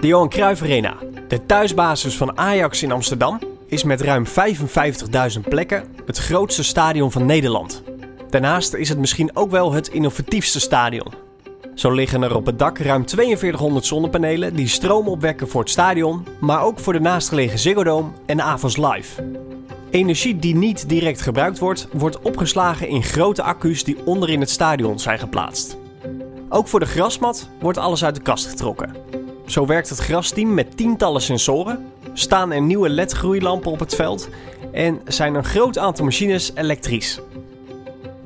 De Johan Cruijff Arena, de thuisbasis van Ajax in Amsterdam, is met ruim 55.000 plekken het grootste stadion van Nederland. Daarnaast is het misschien ook wel het innovatiefste stadion. Zo liggen er op het dak ruim 4200 zonnepanelen die stroom opwekken voor het stadion, maar ook voor de naastgelegen Ziggo Dome en Avons Live. Energie die niet direct gebruikt wordt, wordt opgeslagen in grote accu's die onderin het stadion zijn geplaatst. Ook voor de grasmat wordt alles uit de kast getrokken. Zo werkt het grasteam met tientallen sensoren, staan er nieuwe LED-groeilampen op het veld en zijn een groot aantal machines elektrisch.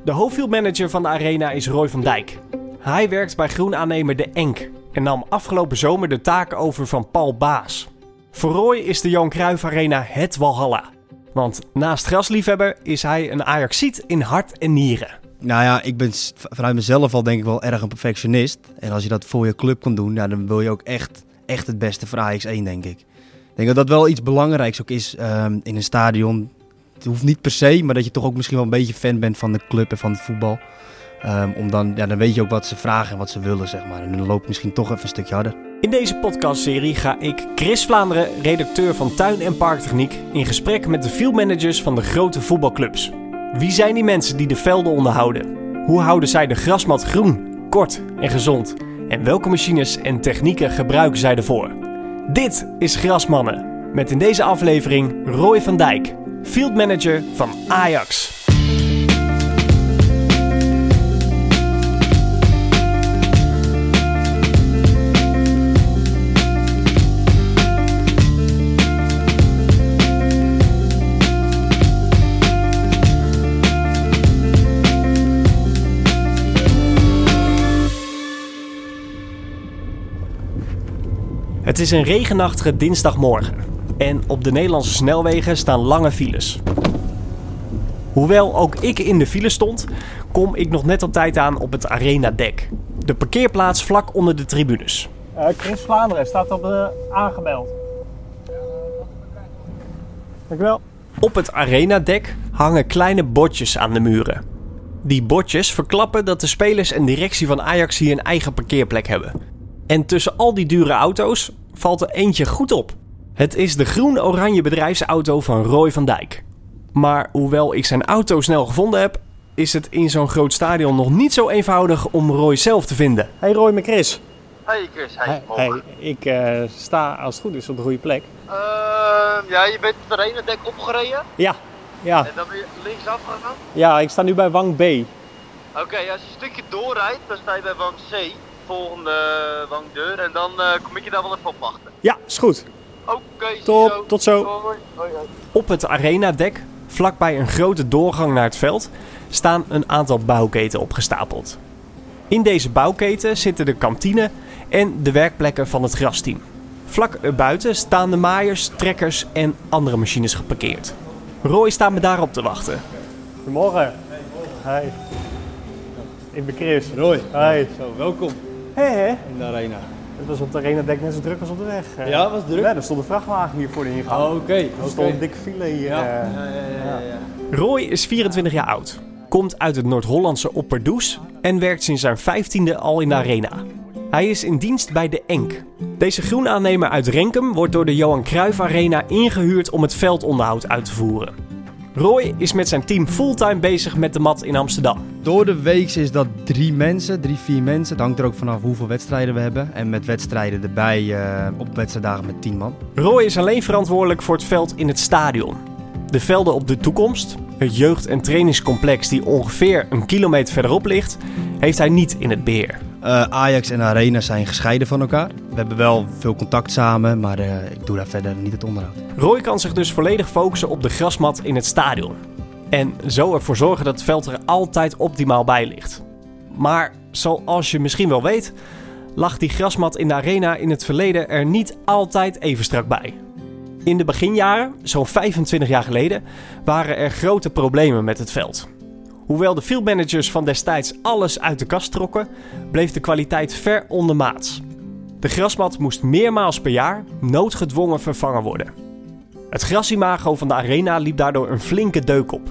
De hoofdfieldmanager van de arena is Roy van Dijk. Hij werkt bij groenaannemer De Enk en nam afgelopen zomer de taak over van Paul Baas. Voor Roy is de Johan Cruijff Arena het walhalla. Want naast grasliefhebber is hij een Ajaxiet in hart en nieren. Nou ja, ik ben vanuit mezelf al denk ik wel erg een perfectionist. En als je dat voor je club kan doen, ja, dan wil je ook echt, echt het beste voor Ajax 1, denk ik. Ik denk dat dat wel iets belangrijks ook is um, in een stadion. Het hoeft niet per se, maar dat je toch ook misschien wel een beetje fan bent van de club en van het voetbal. Um, om dan, ja, dan weet je ook wat ze vragen en wat ze willen, zeg maar. En dan loopt het misschien toch even een stukje harder. In deze podcastserie ga ik, Chris Vlaanderen, redacteur van Tuin en Parktechniek, in gesprek met de fieldmanagers van de grote voetbalclubs. Wie zijn die mensen die de velden onderhouden? Hoe houden zij de grasmat groen, kort en gezond? En welke machines en technieken gebruiken zij ervoor? Dit is Grasmannen, met in deze aflevering Roy van Dijk, fieldmanager van Ajax. Het is een regenachtige dinsdagmorgen en op de Nederlandse snelwegen staan lange files. Hoewel ook ik in de file stond, kom ik nog net op tijd aan op het Arena-dek. De parkeerplaats vlak onder de tribunes. Uh, Chris Vlaanderen staat op de aangemeld. Dankjewel. Op het Arena-dek hangen kleine bordjes aan de muren. Die bordjes verklappen dat de spelers en directie van Ajax hier een eigen parkeerplek hebben. En tussen al die dure auto's valt er eentje goed op. Het is de groen-oranje bedrijfsauto van Roy van Dijk. Maar hoewel ik zijn auto snel gevonden heb, is het in zo'n groot stadion nog niet zo eenvoudig om Roy zelf te vinden. Hey Roy, met Chris. Hey Chris, hey. hey, hey ik uh, sta als het goed is op de goede plek. Uh, ja, je bent het ene dek opgereden? Ja, ja. En dan ben je linksaf gegaan? Ja, ik sta nu bij Wang B. Oké, okay, als je een stukje doorrijdt, dan sta je bij Wang C volgende wangdeur en dan uh, kom ik je daar wel even op wachten. Ja, is goed. Oké, okay, Top, tot zo. Hoi, hoi, hoi. Op het arenadek, vlakbij een grote doorgang naar het veld, staan een aantal bouwketen opgestapeld. In deze bouwketen zitten de kantine en de werkplekken van het grasteam. Vlak erbuiten staan de maaiers, trekkers en andere machines geparkeerd. Roy staat me daarop te wachten. Goedemorgen. Hey. Ik ben Chris. Roy. Hey. Zo, welkom. Hé, hé. In de arena. Het was op de arena dek net zo druk als op de weg. Ja, was druk? Ja, er stond een vrachtwagen hier voor de ingang. Oh, oké. Okay. Er stond een dikke file hier. Ja. Uh, ja, ja, ja, ja. Roy is 24 jaar oud, komt uit het Noord-Hollandse Opperdoes en werkt sinds zijn 15e al in de arena. Hij is in dienst bij de Enk. Deze groenaannemer uit Renkum wordt door de Johan Cruijff Arena ingehuurd om het veldonderhoud uit te voeren. Roy is met zijn team fulltime bezig met de mat in Amsterdam. Door de week is dat drie mensen, drie, vier mensen. Het hangt er ook vanaf hoeveel wedstrijden we hebben. En met wedstrijden erbij uh, op wedstrijddagen met tien man. Roy is alleen verantwoordelijk voor het veld in het stadion. De velden op de toekomst, het jeugd- en trainingscomplex die ongeveer een kilometer verderop ligt, heeft hij niet in het beheer. Uh, Ajax en Arena zijn gescheiden van elkaar. We hebben wel veel contact samen, maar uh, ik doe daar verder niet het onderhoud. Roy kan zich dus volledig focussen op de grasmat in het stadion. En zo ervoor zorgen dat het veld er altijd optimaal bij ligt. Maar zoals je misschien wel weet, lag die grasmat in de arena in het verleden er niet altijd even strak bij. In de beginjaren, zo'n 25 jaar geleden, waren er grote problemen met het veld. Hoewel de fieldmanagers van destijds alles uit de kast trokken, bleef de kwaliteit ver onder maat. De grasmat moest meermaals per jaar noodgedwongen vervangen worden. Het grasimago van de arena liep daardoor een flinke deuk op.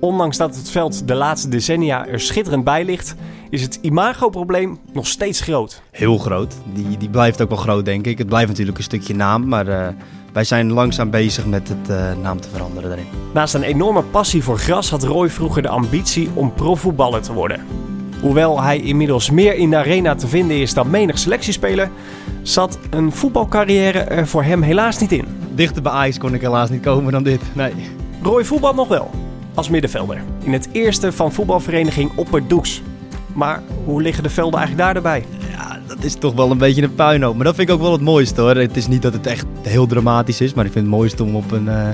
Ondanks dat het veld de laatste decennia er schitterend bij ligt, is het imagoprobleem nog steeds groot. Heel groot. Die, die blijft ook wel groot, denk ik. Het blijft natuurlijk een stukje naam, maar eh, wij zijn langzaam bezig met het eh, naam te veranderen daarin. Naast een enorme passie voor gras had Roy vroeger de ambitie om profvoetballer te worden. Hoewel hij inmiddels meer in de arena te vinden is dan menig selectiespeler, zat een voetbalcarrière er voor hem helaas niet in. Dichter bij Ajax kon ik helaas niet komen dan dit. Nee. Roy voetbal nog wel, als middenvelder, in het eerste van voetbalvereniging Opperdoeks. Maar hoe liggen de velden eigenlijk daar erbij? Ja, dat is toch wel een beetje een puinhoop. Maar dat vind ik ook wel het mooiste hoor. Het is niet dat het echt heel dramatisch is, maar ik vind het mooiste om op een, eh,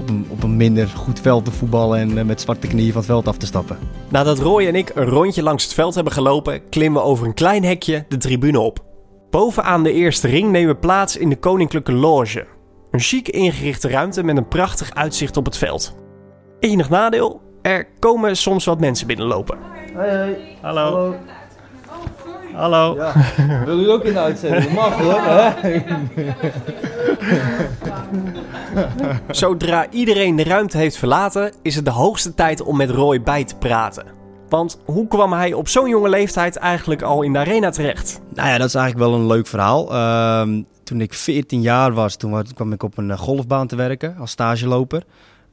op een, op een minder goed veld te voetballen en eh, met zwarte knieën van het veld af te stappen. Nadat Roy en ik een rondje langs het veld hebben gelopen, klimmen we over een klein hekje de tribune op. Bovenaan de eerste ring nemen we plaats in de Koninklijke Loge. Een chic ingerichte ruimte met een prachtig uitzicht op het veld. Enig nadeel, er komen soms wat mensen binnenlopen. Hey, Hallo. Hallo. Wil u ook in de uitzending? Mag hoor. Zodra iedereen de ruimte heeft verlaten, is het de hoogste tijd om met Roy bij te praten. Want hoe kwam hij op zo'n jonge leeftijd eigenlijk al in de arena terecht? Nou ja, dat is eigenlijk wel een leuk verhaal. Ehm, toen ik 14 jaar was, toen wa- kwam ik op een eh, golfbaan te werken als stageloper.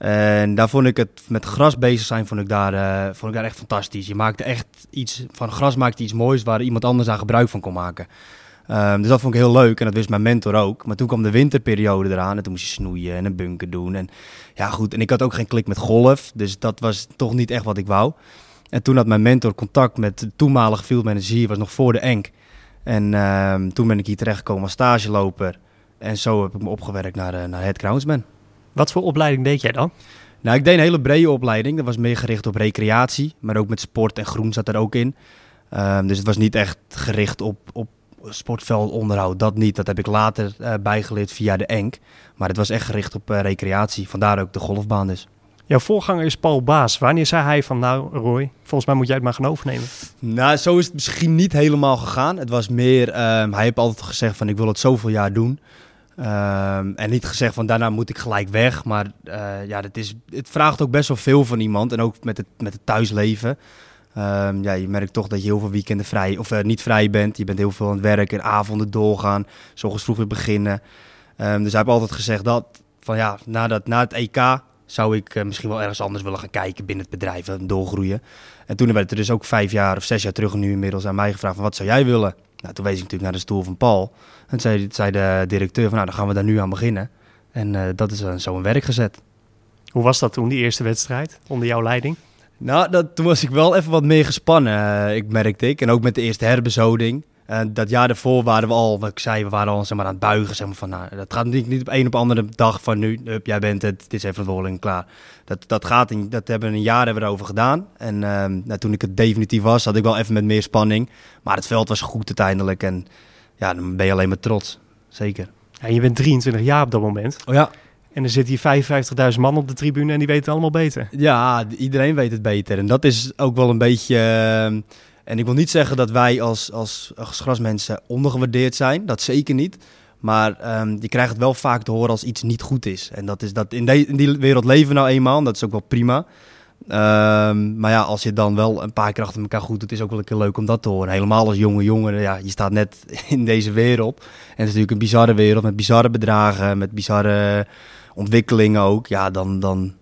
En daar vond ik het met gras bezig zijn, vond ik daar, eh, vond ik daar echt fantastisch. Je maakte echt iets, van gras maakte iets moois waar iemand anders aan gebruik van kon maken. Ehm, dus dat vond ik heel leuk en dat wist mijn mentor ook. Maar toen kwam de winterperiode eraan en toen moest je snoeien en een bunker doen. En ja goed, en ik had ook geen klik met golf, dus dat was toch niet echt wat ik wou. En toen had mijn mentor contact met de toenmalige fieldmanager hier, was nog voor de Enk. En ehm, toen ben ik hier terechtgekomen als stageloper. En zo heb ik me opgewerkt naar, eh, naar head groundsman. Wat voor opleiding deed jij dan? Nou, ik deed een hele brede opleiding. Dat was meer gericht op recreatie, maar ook met sport en groen zat er ook in. Ehm, dus het was niet echt gericht op, op sportveldonderhoud. Dat niet. Dat heb ik later eh, bijgeleerd via de ENK. Maar het was echt gericht op eh, recreatie. Vandaar ook de golfbaan dus. Jouw voorganger is Paul Baas. Wanneer zei hij van nou Roy, volgens mij moet jij het maar gaan overnemen? Nou, zo is het misschien niet helemaal gegaan. Het was meer, ehm, hij heeft altijd gezegd van ik wil het zoveel jaar doen. Ehm, en niet gezegd van daarna moet ik gelijk weg. Maar eh, ja, het, is, het vraagt ook best wel veel van iemand. En ook met het, met het thuisleven. Ehm, ja, je merkt toch dat je heel veel weekenden vrij of eh, niet vrij bent. Je bent heel veel aan het werken, avonden doorgaan, s ochtends vroeg weer beginnen. Ehm, dus hij heeft altijd gezegd dat van ja, na, dat, na het EK zou ik eh, misschien wel ergens anders willen gaan kijken binnen het bedrijf en doorgroeien. En toen werd er dus ook vijf jaar of zes jaar terug nu inmiddels aan mij gevraagd van wat zou jij willen? Nou, toen wees ik natuurlijk naar de stoel van Paul. En zei, zei de directeur van nou, dan gaan we daar nu aan beginnen. En eh, dat is dan zo een werk gezet. Hoe was dat toen, die eerste wedstrijd, onder jouw leiding? Nou, dat, toen was ik wel even wat meer gespannen, eh, ik merkte ik. En ook met de eerste herbezoding. Eh, dat jaar daarvoor waren we al, wat ik zei, we waren al zeg maar, aan het buigen. Zeg maar, van, nou, dat gaat niet, niet op een op andere dag van nu, jij bent het, dit is even verantwoordelijk klaar. Dat, dat, gaat in, dat hebben we een jaar hebben we erover gedaan. En ehm, nou, toen ik het definitief was, had ik wel even met meer spanning. Maar het veld was goed uiteindelijk. En ja, dan ben je alleen maar trots. Zeker. Ja, je bent 23 jaar op dat moment. Oh ja, En er zitten hier 55.000 man op de tribune en die weten het allemaal beter. Ja, iedereen weet het beter. En dat is ook wel een beetje. ehm, en ik wil niet zeggen dat wij als, als, grasmensen ondergewaardeerd zijn. Dat zeker niet. Maar ehm, je krijgt het wel vaak te horen als iets niet goed is. En dat is dat in, in die wereld leven nou eenmaal. En dat is ook wel prima. Ehm, maar ja, als je dan wel een paar keer achter elkaar goed doet, is ook wel een keer leuk om dat te horen. Helemaal als jonge jongen. Ja, je staat net in deze wereld. En het is natuurlijk een bizarre wereld met bizarre bedragen, met bizarre ontwikkelingen ook. Ja, dan, dan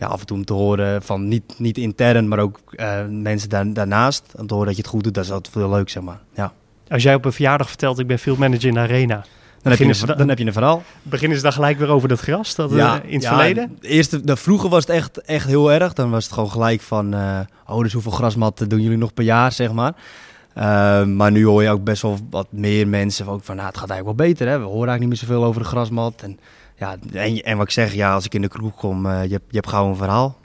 ja, af en toe om te horen van niet, niet intern, maar ook eh, mensen daar, daarnaast. Om te horen dat je het goed doet, dat is altijd veel leuk, zeg maar. Ja. Als jij op een verjaardag vertelt, ik ben fieldmanager in de arena. Dan, heb je een, dan heb je een verhaal. Beginnen ze dan gelijk weer over dat gras, dat eh, in het ja, verleden? Eerst, de, vroeger was het echt, echt heel erg. Dan was het gewoon gelijk van, eh, oh, dus hoeveel grasmatten doen jullie nog per jaar, zeg maar. Maar nu hoor je ook best wel wat meer mensen ook van, nou, het gaat eigenlijk wel beter, hè. We horen eigenlijk niet meer zoveel over de grasmat. En, ja, en, en wat ik zeg, ja, als ik in de kroeg kom, eh, je, hebt, je hebt gauw een verhaal.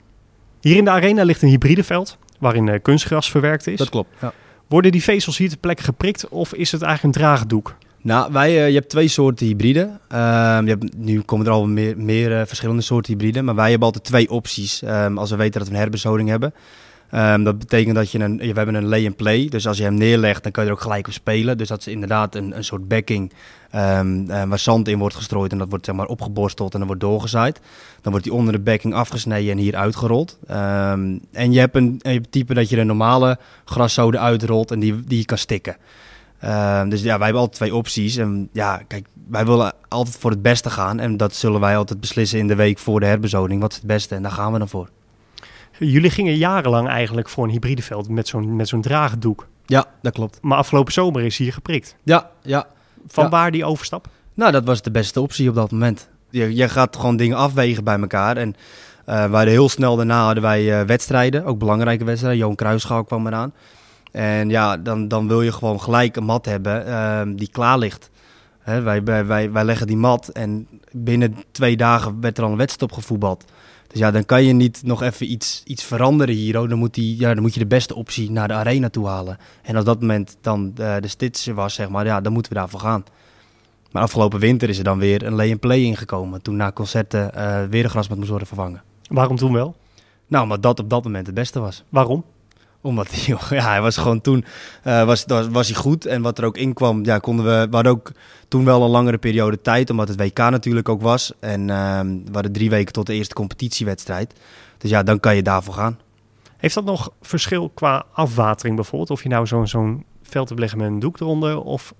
Hier in de arena ligt een hybride veld, waarin eh, kunstgras verwerkt is. Dat klopt, ja. Worden die vezels hier ter plekke geprikt of is het eigenlijk een draagdoek? Nou, wij, eh, je hebt twee soorten hybriden. Ehm, je hebt, nu komen er al meer, meer verschillende soorten hybriden. Maar wij hebben altijd twee opties. ehm, als we weten dat we een herbezoding hebben. Ehm, dat betekent dat je een, we hebben een lay and play. Dus als je hem neerlegt, dan kan je er ook gelijk op spelen. Dus dat is inderdaad een, een soort backing ehm, eh, waar zand in wordt gestrooid. En dat wordt zeg maar opgeborsteld en dan wordt doorgezaaid. Dan wordt die onder de backing afgesneden en hier uitgerold. Ehm, en je hebt een, een type dat je de normale graszode uitrolt en die, die je kan stikken. Dus ja, wij hebben altijd twee opties. En ja, kijk, wij willen altijd voor het beste gaan. En dat zullen wij altijd beslissen in de week voor de herbezoding. Wat is het beste? En daar gaan we dan voor. Jullie gingen jarenlang eigenlijk voor een hybride veld met zo'n met zo'n draagdoek. Ja, dat klopt. Maar afgelopen zomer is hier geprikt. Ja, ja. Van Ja. waar die overstap? Nou, dat was de beste optie op dat moment. Je, je gaat gewoon dingen afwegen bij elkaar. En wij hadden heel snel daarna hadden wij eh, wedstrijden, ook belangrijke wedstrijden. Johan Kruisschaal kwam eraan. En ja, dan, dan wil je gewoon gelijk een mat hebben ehm, die klaar ligt. Hè, wij, wij, wij, wij leggen die mat en binnen twee dagen werd er al een wedstrijd op gevoetbald. Dus ja, dan kan je niet nog even iets, iets veranderen hier. oh. Dan, moet die, ja, dan moet je de beste optie naar de arena toe halen. En als dat moment dan eh, de stits was, zeg maar, ja, dan moeten we daarvoor gaan. Maar afgelopen winter is er dan weer een lay-and-play ingekomen. Toen na concerten eh, weer een grasmat moest worden vervangen. Waarom toen wel? Nou, omdat dat op dat moment het beste was. Waarom? Omdat hij, ja, hij was gewoon toen eh, was, was, was hij goed. En wat er ook in kwam, ja, konden we. We hadden ook toen wel een langere periode tijd, omdat het WK natuurlijk ook was. En ehm, we hadden drie weken tot de eerste competitiewedstrijd. Dus ja, dan kan je daarvoor gaan. Heeft dat nog verschil qua afwatering bijvoorbeeld? Of je nou zo'n zo'n veld hebt leggen met een doek eronder of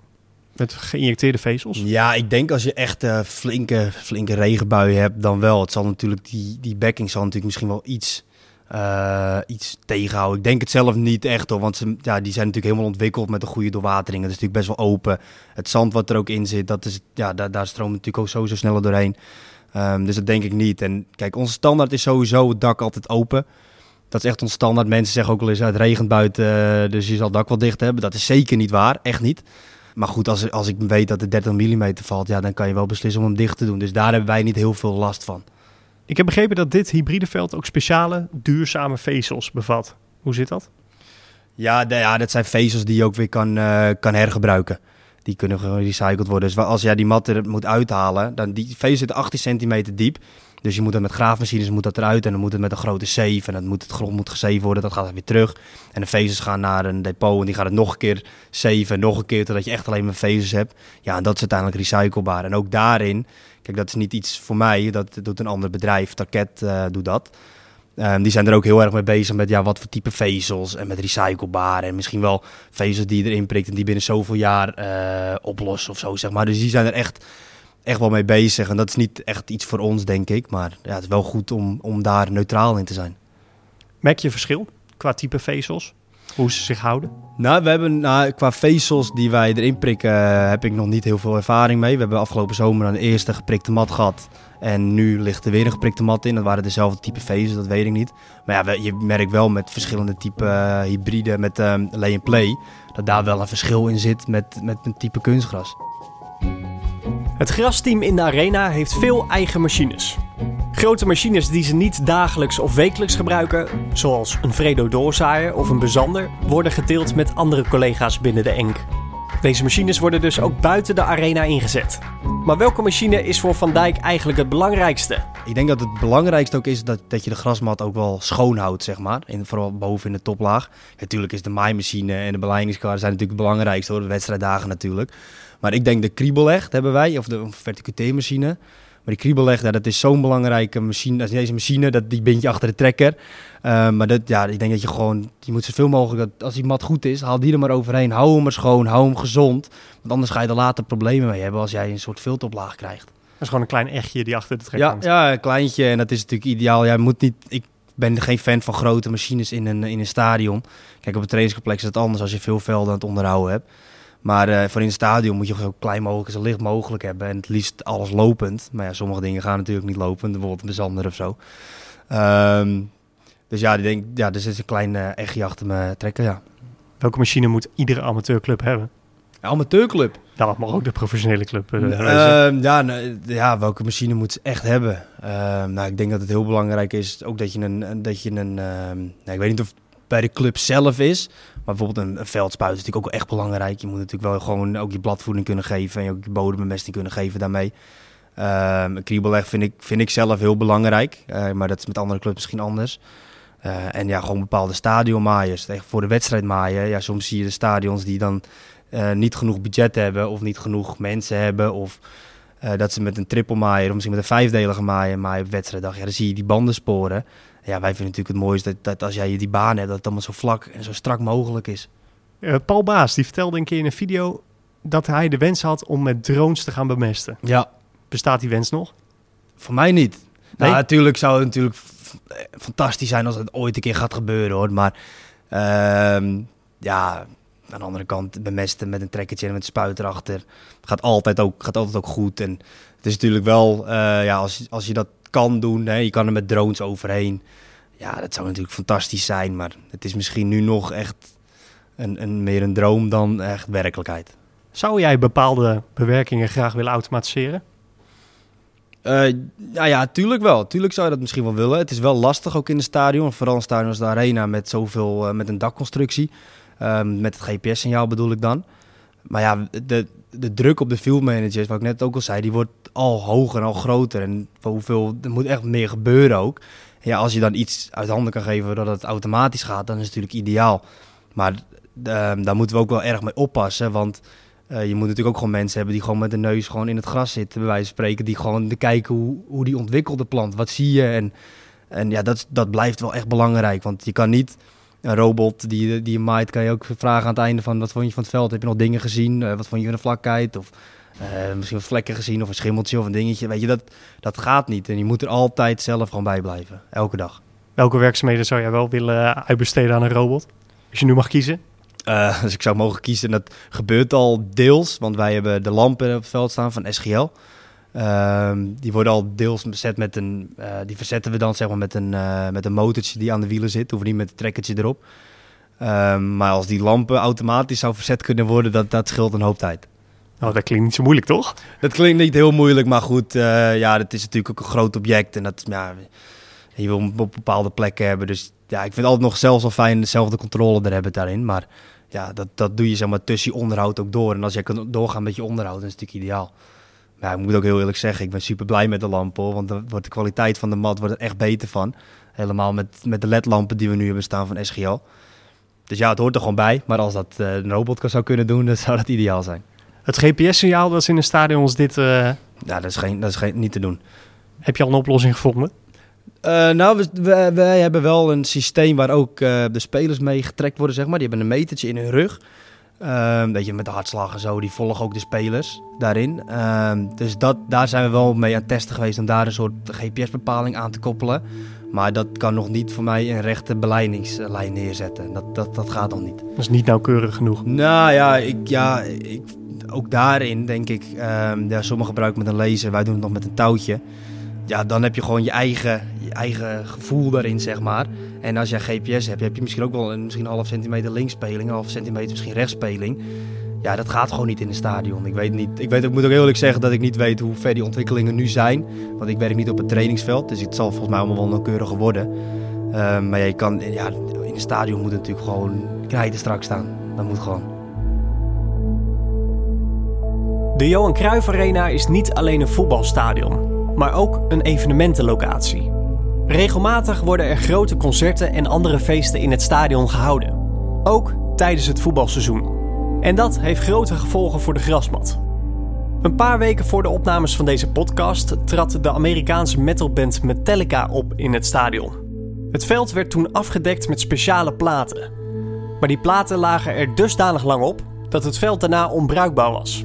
met geïnjecteerde vezels? Ja, ik denk als je echt eh, flinke, flinke regenbuien hebt, dan wel. Het zal natuurlijk, die, die backing zal natuurlijk misschien wel iets, eh, iets tegenhouden. Ik denk het zelf niet echt hoor, want ze, ja, die zijn natuurlijk helemaal ontwikkeld met een goede doorwatering. Het is natuurlijk best wel open. Het zand wat er ook in zit, dat is, ja, daar, stroomt natuurlijk ook sowieso sneller doorheen. Ehm, dus dat denk ik niet. En kijk, onze standaard is sowieso het dak altijd open. Dat is echt ons standaard. Mensen zeggen ook wel eens, het regent buiten, eh, dus je zal het dak wel dicht hebben. Dat is zeker niet waar, echt niet. Maar goed, als, als ik weet dat het 30 mm valt, ja, dan kan je wel beslissen om hem dicht te doen. Dus daar hebben wij niet heel veel last van. Ik heb begrepen dat dit hybride veld ook speciale duurzame vezels bevat. Hoe zit dat? Ja, ja dat zijn vezels die je ook weer kan, eh, kan hergebruiken. Die kunnen gerecycled worden. Dus als jij die mat moet uithalen, dan die vezel zit 18 centimeter diep. Dus je moet dat met graafmachines moet dat eruit en dan moet het met een grote zeef en dan moet het grond moet gezeefd worden. Dat gaat weer terug. En de vezels gaan naar een depot en die gaan het nog een keer zeven en nog een keer totdat je echt alleen maar vezels hebt. Ja, en dat is uiteindelijk recyclebaar. En ook daarin, kijk, dat is niet iets voor mij. Dat doet een ander bedrijf. Tarket eh, doet dat. Ehm, die zijn er ook heel erg mee bezig met ja, wat voor type vezels en met recyclebaar. En misschien wel vezels die je erin prikt en die binnen zoveel jaar eh, oplossen of zo, zeg maar. Dus die zijn er echt, echt wel mee bezig. En dat is niet echt iets voor ons, denk ik. Maar ja, het is wel goed om, om daar neutraal in te zijn. Merk je verschil qua type vezels? Hoe ze zich houden? Nou, we hebben nou, qua vezels die wij erin prikken, eh, heb ik nog niet heel veel ervaring mee. We hebben afgelopen zomer een eerste geprikte mat gehad. En nu ligt er weer een geprikte mat in. Dat waren dezelfde type vezels, dat weet ik niet. Maar ja, je merkt wel met verschillende type eh, hybride met ehm lay and play... dat daar wel een verschil in zit met, met een type kunstgras. Het grasteam in de arena heeft veel eigen machines. Grote machines die ze niet dagelijks of wekelijks gebruiken, zoals een Fredo doorzaaier of een bezander, worden gedeeld met andere collega's binnen de ENK. Deze machines worden dus ook buiten de arena ingezet. Maar welke machine is voor Van Dijk eigenlijk het belangrijkste? Ik denk dat het belangrijkste ook is dat, dat je de grasmat ook wel schoon houdt, zeg maar. Vooral boven in de toplaag. Natuurlijk is de maaimachine en de beleidingskar zijn natuurlijk het belangrijkste hoor. De wedstrijddagen natuurlijk. Maar ik denk de kriebelleg hebben wij, of de verticuteermachine. Maar die kriebelleg, ja, dat is zo'n belangrijke machine. Dat is deze machine, dat, die bind je achter de trekker. Eh, maar dat, ja, ik denk dat je gewoon, je moet zoveel mogelijk, dat, als die mat goed is, haal die er maar overheen. Hou hem maar schoon, hou hem gezond. Want anders ga je er later problemen mee hebben als jij een soort filteroplaag krijgt. Dat is gewoon een klein echtje die achter de trek Ja, hangt. ja, een kleintje. En dat is natuurlijk ideaal. Jij moet niet, ik ben geen fan van grote machines in een, in een stadion. Kijk, op het trainingscomplex is het anders als je veel velden aan het onderhouden hebt. Maar eh, voor in het stadion moet je zo klein mogelijk, zo licht mogelijk hebben. En het liefst alles lopend. Maar ja, sommige dingen gaan natuurlijk niet lopend. Bijvoorbeeld een bezander of zo. Ehm, dus ja, ik denk, ja, dus is een klein eh echtje achter me trekken, ja. Welke machine moet iedere amateurclub hebben? Amateurclub. Nou, dat mag ook de professionele club eh, Eh, wezen. ja, nou, ja, welke machine moet ze echt hebben? Ehm, nou, ik denk dat het heel belangrijk is ook dat je een, dat je een, ehm, nou, ik weet niet of het bij de club zelf is, maar bijvoorbeeld een, veldspuit is natuurlijk ook echt belangrijk. Je moet natuurlijk wel gewoon ook je bladvoeding kunnen geven en ook je bodembemesting kunnen geven daarmee. Ehm een kriebelleg vind ik, vind ik zelf heel belangrijk, eh, maar dat is met andere clubs misschien anders. Eh, en ja, gewoon bepaalde stadionmaaiers. Echt voor de wedstrijd maaien. Ja, soms zie je de stadions die dan eh, niet genoeg budget hebben of niet genoeg mensen hebben. Of dat ze met een triple maaien of misschien met een vijfdelige maaien maaien op wedstrijddag. Ja, dan zie je die banden sporen. Ja, wij vinden natuurlijk het mooiste dat, dat als jij die baan hebt, dat het allemaal zo vlak en zo strak mogelijk is. Eh, Paul Baas die vertelde een keer in een video dat hij de wens had om met drones te gaan bemesten. Ja, Bestaat die wens nog? voor mij niet. Nee? Nou, natuurlijk zou het natuurlijk eh, fantastisch zijn als het ooit een keer gaat gebeuren hoor. Maar ehm, ja, aan de andere kant bemesten met een trekkertje en met een spuit erachter gaat altijd ook, gaat altijd ook goed. En het is natuurlijk wel, eh, ja, als, als je dat kan doen, hè, je kan er met drones overheen. Ja, dat zou natuurlijk fantastisch zijn. Maar het is misschien nu nog echt een, een, meer een droom dan echt werkelijkheid. Zou jij bepaalde bewerkingen graag willen automatiseren? Nou ja, tuurlijk wel. Tuurlijk zou je dat misschien wel willen. Het is wel lastig ook in het stadion. Vooral een stadion als de Arena met zoveel, eh, met een dakconstructie. Ehm, met het GPS-signaal bedoel ik dan. Maar ja, de, de druk op de field managers, wat ik net ook al zei, die wordt al hoger en al groter. En hoeveel, er moet echt meer gebeuren ook. Ja, als je dan iets uit handen kan geven dat het automatisch gaat, dan is het natuurlijk ideaal. Maar ehm, daar moeten we ook wel erg mee oppassen, want... Eh, je moet natuurlijk ook gewoon mensen hebben die gewoon met de neus gewoon in het gras zitten, bij wijze van spreken. Die gewoon te kijken hoe, hoe die ontwikkelt de plant. Wat zie je? En, en ja, dat, dat blijft wel echt belangrijk. Want je kan niet een robot die, die je maait, kan je ook vragen aan het einde van wat vond je van het veld? Heb je nog dingen gezien? Eh, wat vond je van de vlakheid? Of eh, misschien wat vlekken gezien of een schimmeltje of een dingetje. Weet je, dat, dat gaat niet. En je moet er altijd zelf gewoon bij blijven. Elke dag. Welke werkzaamheden zou jij wel willen uitbesteden aan een robot? Als je nu mag kiezen. Eh, dus ik zou mogen kiezen. En dat gebeurt al deels, want wij hebben de lampen op het veld staan van SGL. Ehm, die worden al deels bezet met een. eh, die verzetten we dan zeg maar met een, eh, met een motortje die aan de wielen zit. Hoeven niet met een trekkertje erop. Ehm, maar als die lampen automatisch zou verzet kunnen worden, dat, dat scheelt een hoop tijd. Oh, dat klinkt niet zo moeilijk, toch? Dat klinkt niet heel moeilijk, maar goed, eh, ja, het is natuurlijk ook een groot object. En dat, ja, je wil hem op bepaalde plekken hebben. Dus ja, ik vind altijd nog zelfs wel fijn dezelfde controle er hebben daarin. Maar ja, dat, dat doe je zeg maar tussen je onderhoud ook door. En als jij kan doorgaan met je onderhoud, dan is het natuurlijk ideaal. Ja, ik moet ook heel eerlijk zeggen, ik ben super blij met de lampen. hoor, Want wordt de kwaliteit van de mat wordt er echt beter van. Helemaal met, met de LED-lampen die we nu hebben staan van SGL. Dus ja, het hoort er gewoon bij. Maar als dat eh, een robot zou kunnen doen, dan zou dat ideaal zijn. Het GPS-signaal dat is in een stadion als dit... eh, Ja, dat is, geen, dat is geen, niet te doen. heb je al een oplossing gevonden? Eh, nou, we, we- wij hebben wel een systeem waar ook de spelers mee getrekt worden, zeg maar. Die hebben een metertje in hun rug. Ehm weet je, met de hartslag en zo, die volgen ook de spelers daarin. Ehm, dus dat, daar zijn we wel mee aan het testen geweest om daar een soort GPS-bepaling aan te koppelen. Maar dat kan nog niet voor mij een rechte beleidingslijn neerzetten. Dat, dat, dat gaat nog niet. Dat is niet nauwkeurig genoeg. Nou ja, ik, ja ik, ook daarin denk ik, ehm ja, sommigen gebruiken met een laser, wij doen het nog met een touwtje. Ja, dan heb je gewoon je eigen, je eigen gevoel daarin, zeg maar. En als jij GPS hebt, heb je misschien ook wel een, misschien half centimeter linksspeling, een half centimeter misschien rechtsspeling. Ja, dat gaat gewoon niet in een stadion. Ik weet niet, ik, weet, ik moet ook eerlijk zeggen dat ik niet weet hoe ver die ontwikkelingen nu zijn. Want ik werk niet op het trainingsveld, dus het zal volgens mij allemaal wel nauwkeuriger worden. Ehm, maar je kan, ja, in een stadion moet natuurlijk gewoon knijten strak staan. Dat moet gewoon. De Johan Cruijff Arena is niet alleen een voetbalstadion, maar ook een evenementenlocatie. Regelmatig worden er grote concerten en andere feesten in het stadion gehouden. Ook tijdens het voetbalseizoen. En dat heeft grote gevolgen voor de grasmat. Een paar weken voor de opnames van deze podcast trad de Amerikaanse metalband Metallica op in het stadion. Het veld werd toen afgedekt met speciale platen. Maar die platen lagen er dusdanig lang op dat het veld daarna onbruikbaar was.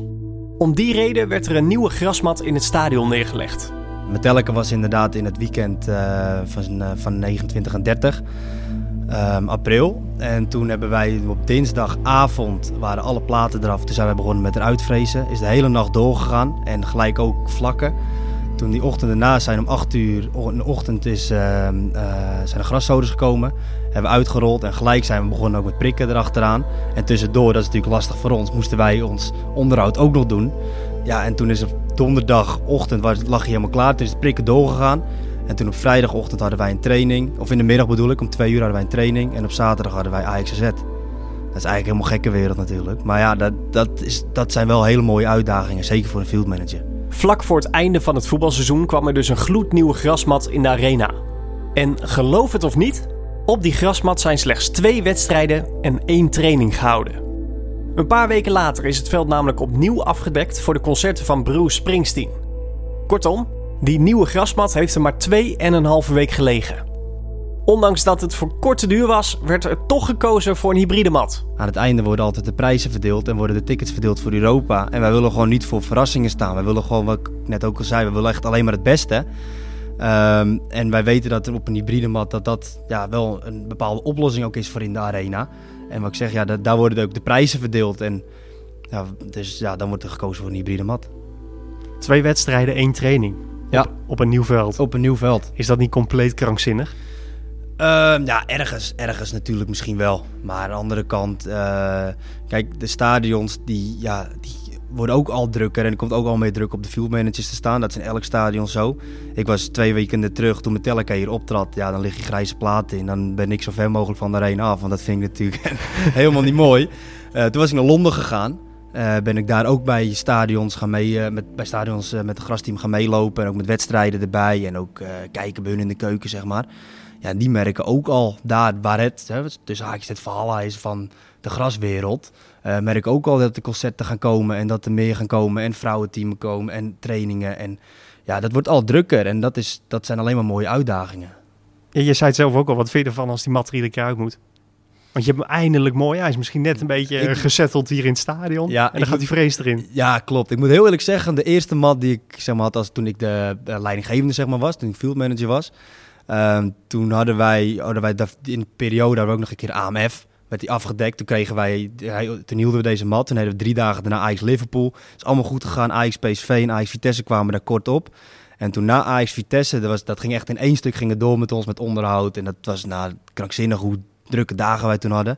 Om die reden werd er een nieuwe grasmat in het stadion neergelegd. Metallica was inderdaad in het weekend eh, van, eh, van 29 en 30 ehm, april. En toen hebben wij op dinsdagavond waren alle platen eraf. Toen zijn we begonnen met eruit vrezen. Is de hele nacht doorgegaan en gelijk ook vlakken. Toen die ochtend daarna zijn om 8 uur in de ochtend is, ehm, eh, zijn de graszoders gekomen. Hebben we uitgerold en gelijk zijn we begonnen ook met prikken erachteraan. En tussendoor, dat is natuurlijk lastig voor ons, moesten wij ons onderhoud ook nog doen. Ja, en toen is donderdagochtend was, lag hij helemaal klaar. Toen is het prikken doorgegaan. En toen op vrijdagochtend hadden wij een training. Of in de middag bedoel ik, om twee uur hadden wij een training. En op zaterdag hadden wij AXZ. Dat is eigenlijk helemaal gekke wereld natuurlijk. Maar ja, dat, dat, is, dat zijn wel hele mooie uitdagingen. Zeker voor een field manager. Vlak voor het einde van het voetbalseizoen kwam er dus een gloednieuwe grasmat in de arena. En geloof het of niet, Op die grasmat zijn slechts twee wedstrijden en één training gehouden. Een paar weken later is het veld namelijk opnieuw afgedekt voor de concerten van Bruce Springsteen. Kortom, die nieuwe grasmat heeft er maar twee en een halve week gelegen. Ondanks dat het voor korte duur was, werd er toch gekozen voor een hybride mat. Aan het einde worden altijd de prijzen verdeeld en worden de tickets verdeeld voor Europa. En wij willen gewoon niet voor verrassingen staan. Wij willen gewoon, wat ik net ook al zei, we willen echt alleen maar het beste. Ehm, en wij weten dat er op een hybride mat dat dat ja, wel een bepaalde oplossing ook is voor in de arena. En wat ik zeg, ja, da- daar worden ook de prijzen verdeeld. En ja, dus ja, dan wordt er gekozen voor een hybride mat. Twee wedstrijden, één training. Ja. Op, op een nieuw veld. Op een nieuw veld. Is dat niet compleet krankzinnig? Ehm, ja, ergens, ergens natuurlijk misschien wel. Maar aan de andere kant, eh, kijk, de stadions die, ja, die worden ook al drukker. En er komt ook al meer druk op de fieldmanagers te staan. Dat is in elk stadion zo. Ik was twee weken terug toen Metallica hier optrad. Ja, dan lig je grijze platen in. Dan ben ik zo ver mogelijk van de arena af. Want dat vind ik natuurlijk helemaal niet mooi. Eh, toen was ik naar Londen gegaan. Eh, ben ik daar ook bij stadions gaan mee, eh, met, bij stadions met het grasteam gaan meelopen. En ook met wedstrijden erbij. En ook kijken bij hun in de keuken, zeg maar. Ja, die merken ook al daar waar het, hè, tussen haakjes het verhaal is van de graswereld. eh merk ook al dat er concerten gaan komen en dat er meer gaan komen en vrouwenteamen komen en trainingen. En ja, dat wordt al drukker en dat, is, dat zijn alleen maar mooie uitdagingen. Ja, je zei het zelf ook al. Wat vind je ervan als die mat er iedere keer uit moet? Want je hebt hem eindelijk mooi. Hij is misschien net een beetje Ik- gezetteld hier in het stadion. Ja, en dan gaat die vrees erin. Ja, klopt. Ik moet heel eerlijk zeggen, de eerste mat die ik zeg maar, had als toen ik de leidinggevende zeg maar, was, toen ik field manager was. Ehm, toen hadden wij, hadden wij in de periode hadden we ook nog een keer AMF. Werd die afgedekt. Toen kregen wij, toen hielden we deze mat. Toen hadden we drie dagen daarna Ajax Liverpool. is allemaal goed gegaan. Ajax PSV en Ajax Vitesse kwamen daar kort op. En toen na Ajax Vitesse, dat, was, dat ging echt in één stuk ging het door met ons met onderhoud. En dat was nou, krankzinnig hoe drukke dagen wij toen hadden.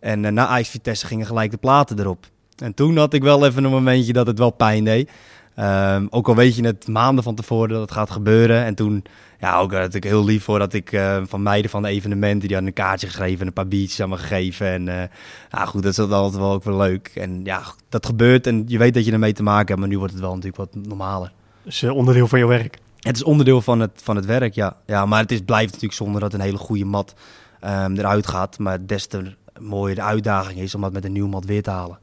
En eh, na Ajax Vitesse gingen gelijk de platen erop. En toen had ik wel even een momentje dat het wel pijn deed. Ehm, ook al weet je het maanden van tevoren dat het gaat gebeuren. En toen, ja, ook had ik heel lief voor dat ik eh, van meiden van de evenementen, die hadden een kaartje geschreven en een paar biertjes aan me gegeven. En eh nou goed, dat is altijd wel ook wel leuk. En ja, dat gebeurt en je weet dat je ermee te maken hebt, maar nu wordt het wel natuurlijk wat normaler. Dus eh, onderdeel van je werk. Het is onderdeel van het, van het werk, ja. ja maar het is, blijft natuurlijk zonder dat een hele goede mat ehm, eruit gaat. Maar des te mooier de uitdaging is om dat met een nieuw mat weer te halen.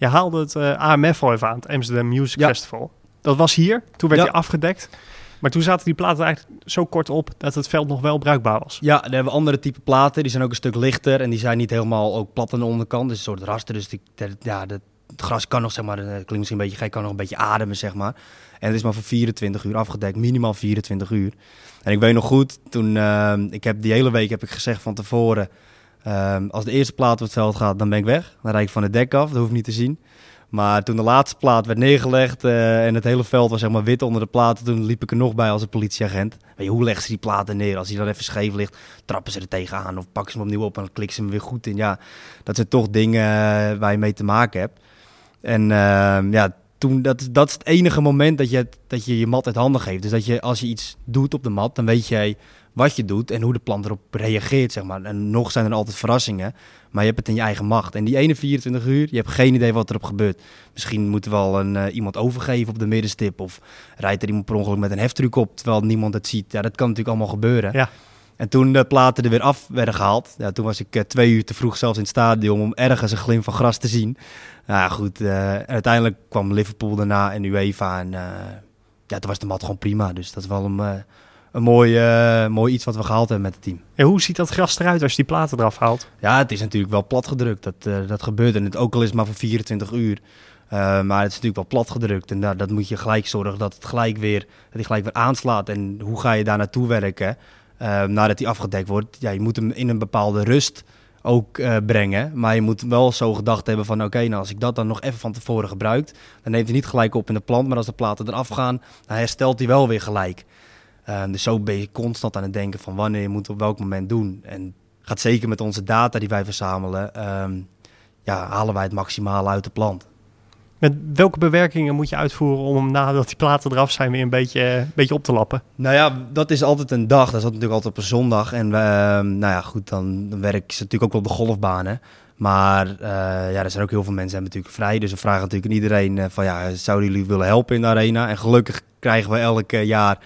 Je haalde het eh, AMF al even aan, het Amsterdam Music Ja. Festival. Dat was hier. Toen werd Ja. hij afgedekt. Maar toen zaten die platen eigenlijk zo kort op dat het veld nog wel bruikbaar was. Ja, daar hebben we andere type platen. Die zijn ook een stuk lichter en die zijn niet helemaal ook plat aan de onderkant. Dus een soort raster. Dus die, ja, de, het gras kan nog, zeg maar, eh, klinkt misschien een beetje gek, kan nog een beetje ademen, zeg maar. En het is maar voor 24 uur afgedekt, minimaal 24 uur. En ik weet nog goed, toen, ehm, ik heb die hele week heb ik gezegd van tevoren, ehm, als de eerste plaat op het veld gaat, dan ben ik weg. Dan rijd ik van het dek af, dat hoef ik niet te zien. Maar toen de laatste plaat werd neergelegd eh, en het hele veld was zeg maar wit onder de platen, toen liep ik er nog bij als een politieagent. Weet je, hoe leggen ze die platen neer? Als die dan even scheef ligt, trappen ze er tegenaan of pakken ze hem opnieuw op en dan klikken ze hem weer goed in. Ja, dat zijn toch dingen eh, waar je mee te maken hebt. En ehm, ja, toen, dat, dat is het enige moment dat je, dat je je mat uit handen geeft. Dus dat je als je iets doet op de mat, dan weet jij wat je doet en hoe de plant erop reageert, zeg maar. En nog zijn er altijd verrassingen, maar je hebt het in je eigen macht. En die ene 24 uur, je hebt geen idee wat erop gebeurt. Misschien moet er wel een, eh, iemand overgeven op de middenstip of rijdt er iemand per ongeluk met een heftruck op terwijl niemand het ziet. Ja, dat kan natuurlijk allemaal gebeuren. Ja. En toen de platen er weer af werden gehaald, ja, toen was ik eh, twee uur te vroeg zelfs in het stadion om ergens een glim van gras te zien. Nou ja, goed, eh, uiteindelijk kwam Liverpool daarna en UEFA en ja, toen was de mat gewoon prima. Dus dat is wel een, een mooi, eh, mooi iets wat we gehaald hebben met het team. En hoe ziet dat gras eruit als je die platen eraf haalt? Ja, het is natuurlijk wel plat gedrukt. Dat, eh, dat gebeurt. En het ook al is maar voor 24 uur. Eh, maar het is natuurlijk wel plat gedrukt. En daar, dat moet je gelijk zorgen dat het gelijk weer, dat hij gelijk weer aanslaat. En hoe ga je daar naartoe werken? nadat hij afgedekt wordt. Ja, je moet hem in een bepaalde rust ook brengen. Maar je moet wel zo gedacht hebben van... oké, nou als ik dat dan nog even van tevoren gebruikt... dan neemt hij niet gelijk op in de plant. Maar als de platen eraf gaan, dan herstelt hij wel weer gelijk. Eh, dus zo ben je constant aan het denken van... wanneer je moet op welk moment doen. En gaat zeker met onze data die wij verzamelen, ehm, ja, halen wij het maximale uit de plant. Met welke bewerkingen moet je uitvoeren om hem nadat die platen eraf zijn weer een beetje, een beetje op te lappen? Nou ja, dat is altijd een dag. Dat is natuurlijk altijd op een zondag. En ehm, nou ja, goed, dan, dan werken ze natuurlijk ook wel op de golfbanen. Maar eh, ja, er zijn ook heel veel mensen die natuurlijk vrij. Dus we vragen natuurlijk aan iedereen eh, van ja, zouden jullie willen helpen in de arena? En gelukkig krijgen we elk jaar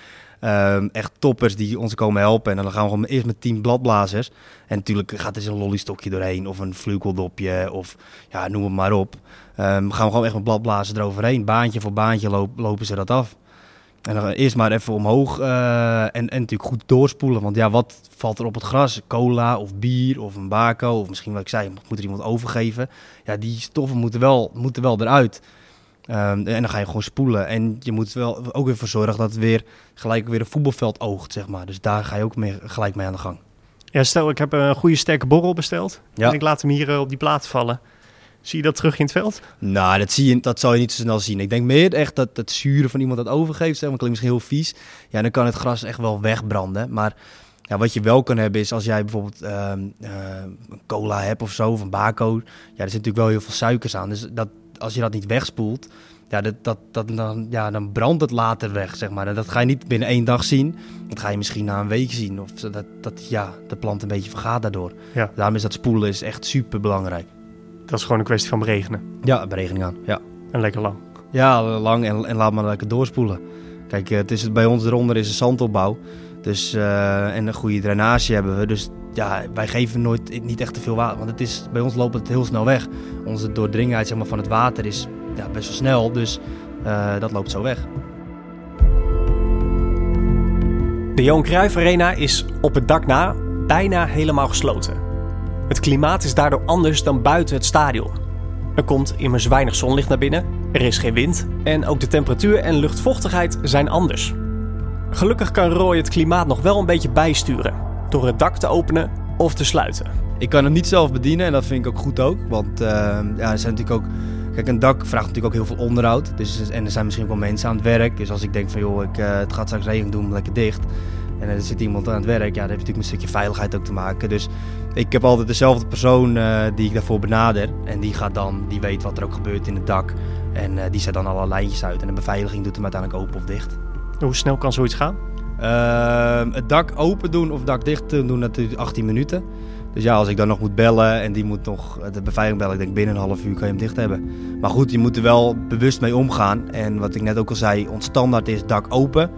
Ehm, echt toppers die ons komen helpen. En dan gaan we gewoon eerst met tien bladblazers. En natuurlijk gaat er zo'n lollystokje doorheen. Of een vleugeldopje. Of ja, noem het maar op. Ehm, gaan we gewoon echt met bladblazers eroverheen. Baantje voor baantje lopen ze dat af. En dan eerst maar even omhoog eh, en, en natuurlijk goed doorspoelen. Want ja, wat valt er op het gras? Cola of bier of een bako of misschien wat ik zei, moet er iemand overgeven. Ja, die stoffen moeten wel, moeten wel eruit. Ehm, en dan ga je gewoon spoelen. En je moet wel ook weer voor zorgen dat het weer gelijk weer een voetbalveld oogt, zeg maar. Dus daar ga je ook mee, gelijk mee aan de gang. Ja, stel ik heb een goede sterke borrel besteld. Ja. En ik laat hem hier eh, op die plaat vallen. Zie je dat terug in het veld? Nou, dat, zie je, dat zal je niet zo snel zien. Ik denk meer echt dat het zuren van iemand dat overgeeft, zeg maar, klinkt misschien heel vies. Ja, dan kan het gras echt wel wegbranden. Maar ja, wat je wel kan hebben is als jij bijvoorbeeld ehm, eh, een cola hebt of zo, of een bako. Ja, er zit natuurlijk wel heel veel suikers aan. Dus dat, als je dat niet wegspoelt, ja, dat, dat, dat, dan, ja, dan brandt het later weg, zeg maar. En dat ga je niet binnen één dag zien. Dat ga je misschien na een week zien. Of dat, dat ja, de plant een beetje vergaat daardoor. Ja. Daarom is dat spoelen is echt super belangrijk. Dat is gewoon een kwestie van beregenen. Ja, berekening aan. Ja. En lekker lang. Ja, lang en, en laat maar lekker doorspoelen. Kijk, eh, het is, bij ons eronder is een zandopbouw. Dus, eh, en een goede drainage hebben we. Dus ja, wij geven nooit, niet echt te veel water. Want het is, bij ons loopt het heel snel weg. Onze doordringheid zeg maar, van het water is best wel snel. Dus eh, dat loopt zo weg. De Johan Cruijff Arena is op het dak na bijna helemaal gesloten. Het klimaat is daardoor anders dan buiten het stadion. Er komt immers weinig zonlicht naar binnen, er is geen wind en ook de temperatuur en luchtvochtigheid zijn anders. Gelukkig kan Roy het klimaat nog wel een beetje bijsturen door het dak te openen of te sluiten. Ik kan hem niet zelf bedienen en dat vind ik ook goed ook. Want eh, ja, er zijn natuurlijk ook... Kijk, een dak vraagt natuurlijk ook heel veel onderhoud. Dus, en er zijn misschien ook wel mensen aan het werk. Dus als ik denk van, joh, ik, eh, het gaat straks regen doen, lekker dicht. En er zit iemand aan het werk. Ja, dat heeft natuurlijk met een stukje veiligheid ook te maken. Dus ik heb altijd dezelfde persoon eh, die ik daarvoor benader. En die gaat dan, die weet wat er ook gebeurt in het dak. En die zet dan alle lijntjes uit. En de beveiliging doet hem uiteindelijk open of dicht. Hoe snel kan zoiets gaan? Ehm, het dak open doen of dak dicht doen, natuurlijk 18 minuten. Dus ja, als ik dan nog moet bellen en die moet nog de beveiliging bellen, ik denk binnen een half uur kan je hem dicht hebben. Maar goed, je moet er wel bewust mee omgaan. En wat ik net ook al zei, ons standaard is dak open.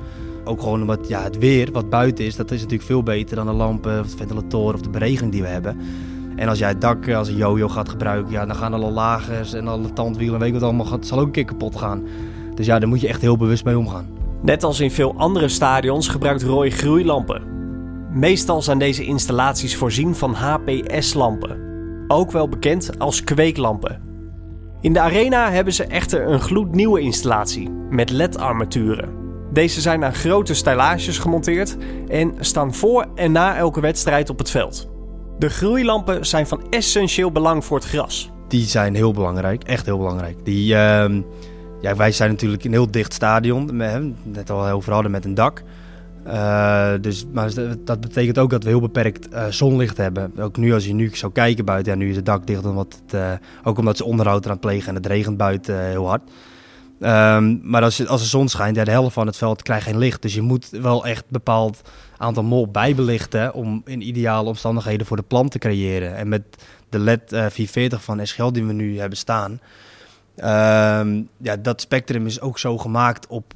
Ook gewoon omdat ja, het weer wat buiten is, dat is natuurlijk veel beter dan de lampen of de ventilatoren of de beregening die we hebben. En als jij het dak als een jojo gaat gebruiken, ja, dan gaan alle lagers en alle tandwielen en weet ik wat allemaal gaat, zal ook een keer kapot gaan. Dus ja, daar moet je echt heel bewust mee omgaan. Net als in veel andere stadions gebruikt Roy groeilampen. Meestal zijn deze installaties voorzien van HPS-lampen, ook wel bekend als kweeklampen. In de arena hebben ze echter een gloednieuwe installatie met LED-armaturen. Deze zijn aan grote stylages gemonteerd en staan voor en na elke wedstrijd op het veld. De groeilampen zijn van essentieel belang voor het gras. Die zijn heel belangrijk, echt heel belangrijk. Die, ehm, ja, wij zijn natuurlijk een heel dicht stadion, net al over hadden met een dak. Uh, dus, maar dat betekent ook dat we heel beperkt uh, zonlicht hebben. Ook nu, als je nu zou kijken buiten, ja, nu is het dak dicht, omdat het, uh, ook omdat ze onderhoud eraan plegen en het regent buiten heel hard. Um, maar als, als de zon schijnt, ja, de helft van het veld krijgt geen licht. Dus je moet wel echt een bepaald aantal mol bijbelichten om in ideale omstandigheden voor de plant te creëren. En met de LED 440 van SGL die we nu hebben staan, ja, dat spectrum is ook zo gemaakt op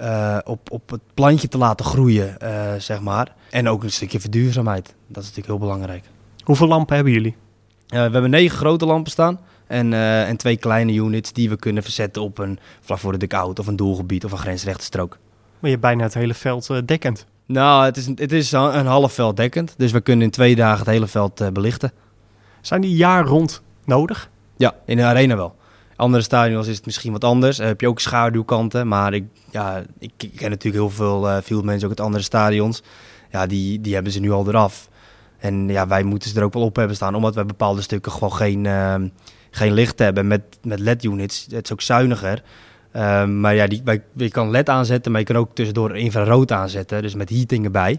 uh, op, op het plantje te laten groeien, uh, zeg maar. En ook een stukje verduurzaamheid. Dat is natuurlijk heel belangrijk. Hoeveel lampen hebben jullie? Uh, we hebben negen grote lampen staan. En, en twee kleine units die we kunnen verzetten op een vlak voor de dugout of een doelgebied of een grensrechte strook. Maar je hebt bijna het hele veld dekkend. Nou, het is, een, het is een half veld dekkend. Dus we kunnen in twee dagen het hele veld belichten. Zijn die jaar rond nodig? Ja, in de arena wel. Andere stadions is het misschien wat anders. Dan heb je ook schaduwkanten. Maar ik, ja, ik, ken natuurlijk heel veel, uh, veel mensen ook uit andere stadions. Ja, die, die hebben ze nu al eraf. En ja, wij moeten ze er ook wel op hebben staan. Omdat wij bepaalde stukken gewoon geen, uh, geen licht hebben. Met, met LED-units. Het is ook zuiniger. Uh, maar ja, die, wij, je kan LED aanzetten. Maar je kan ook tussendoor infrarood aanzetten. Dus met heating erbij.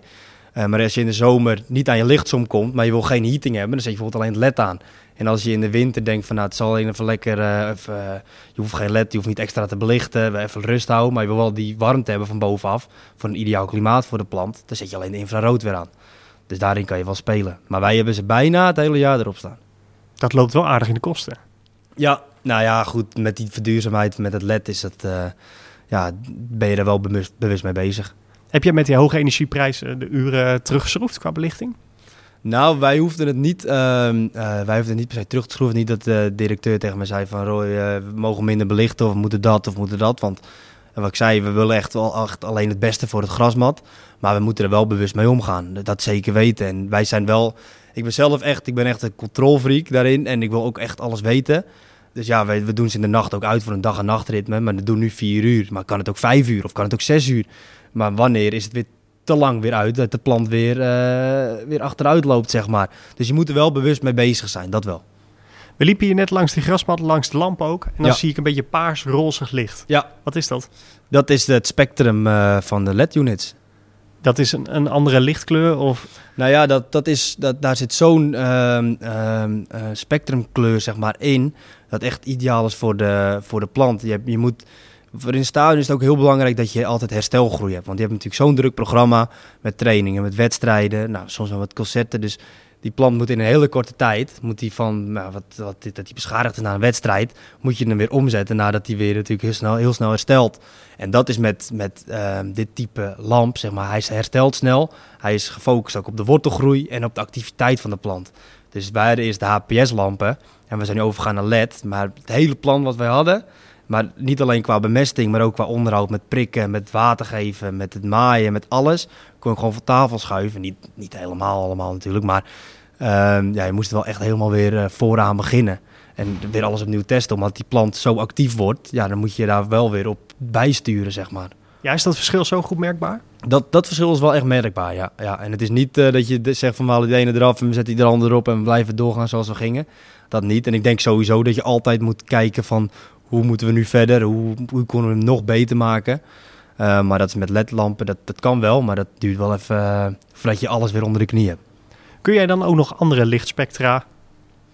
Uh, maar als je in de zomer niet aan je lichtsom komt, maar je wil geen heating hebben, dan zet je bijvoorbeeld alleen het LED aan. En als je in de winter denkt van nou, het zal even lekker, uh, even, uh, je hoeft geen LED, je hoeft niet extra te belichten, even rust houden, maar je wil wel die warmte hebben van bovenaf, voor een ideaal klimaat voor de plant, dan zet je alleen de infrarood weer aan. Dus daarin kan je wel spelen. Maar wij hebben ze bijna het hele jaar erop staan. Dat loopt wel aardig in de kosten. Ja, nou ja, goed, met die verduurzaamheid, met het LED is uh, ja, ben je er wel bewust, bewust mee bezig. Heb jij met die hoge energieprijs eh, de uren teruggeschroefd qua belichting? Nou, wij hoefden het niet, ehm, eh, wij hoefden het niet per se terug te schroeven. Niet dat de directeur tegen me zei van Roy, eh, we mogen minder belichten of we moeten dat of we moeten dat. Want wat ik zei, we willen echt, wel, echt alleen het beste voor het grasmat. Maar we moeten er wel bewust mee omgaan. Dat zeker weten. En wij zijn wel, ik ben zelf echt, ik ben echt een controlfreak daarin. En ik wil ook echt alles weten. Dus ja, we, we doen ze in de nacht ook uit voor een dag- en nachtritme. Maar dat doen nu vier uur. Maar kan het ook vijf uur of kan het ook zes uur? Maar wanneer is het weer te lang weer uit dat de plant weer, eh, weer achteruit loopt, zeg maar. Dus je moet er wel bewust mee bezig zijn, dat wel. We liepen hier net langs die grasmat, langs de lamp ook. En dan Ja. zie ik een beetje paars-rozig licht. Ja. Wat is dat? Dat is het spectrum eh, van de LED-units. Dat is een, een andere lichtkleur of... Nou ja, dat, dat is, dat, daar zit zo'n ehm, ehm, eh, spectrumkleur zeg maar, in. Dat echt ideaal is voor de, voor de plant. Je, je moet, voor in stadion is het ook heel belangrijk dat je altijd herstelgroei hebt. Want je hebt natuurlijk zo'n druk programma met trainingen, met wedstrijden. Nou, soms wel wat concerten. Dus die plant moet in een hele korte tijd, moet die van nou, wat, wat, dat hij beschadigd is na een wedstrijd, moet je hem weer omzetten nadat hij weer natuurlijk heel snel, heel snel herstelt. En dat is met, met ehm, dit type lamp, zeg maar, hij herstelt snel. Hij is gefocust ook op de wortelgroei en op de activiteit van de plant. Dus hadden eerst de HPS-lampen en we zijn nu overgegaan naar LED. Maar het hele plan wat wij hadden, maar niet alleen qua bemesting, maar ook qua onderhoud met prikken, met water geven, met het maaien, met alles, kon ik gewoon van tafel schuiven. Niet, niet helemaal allemaal natuurlijk, maar ehm, ja, je moest wel echt helemaal weer eh, vooraan beginnen. En weer alles opnieuw testen, omdat die plant zo actief wordt. Ja, dan moet je daar wel weer op bijsturen, zeg maar. Ja, is dat verschil zo goed merkbaar? Dat, dat verschil is wel echt merkbaar, ja. ja. En het is niet eh, dat je zegt van we halen die ene eraf en we zetten die de andere erop en we blijven doorgaan zoals we gingen. Dat niet. En ik denk sowieso dat je altijd moet kijken van hoe moeten we nu verder, hoe, hoe kunnen we hem nog beter maken. Eh, maar dat is met ledlampen, dat, dat kan wel, maar dat duurt wel even eh, voordat je alles weer onder de knie hebt. Kun jij dan ook nog andere lichtspectra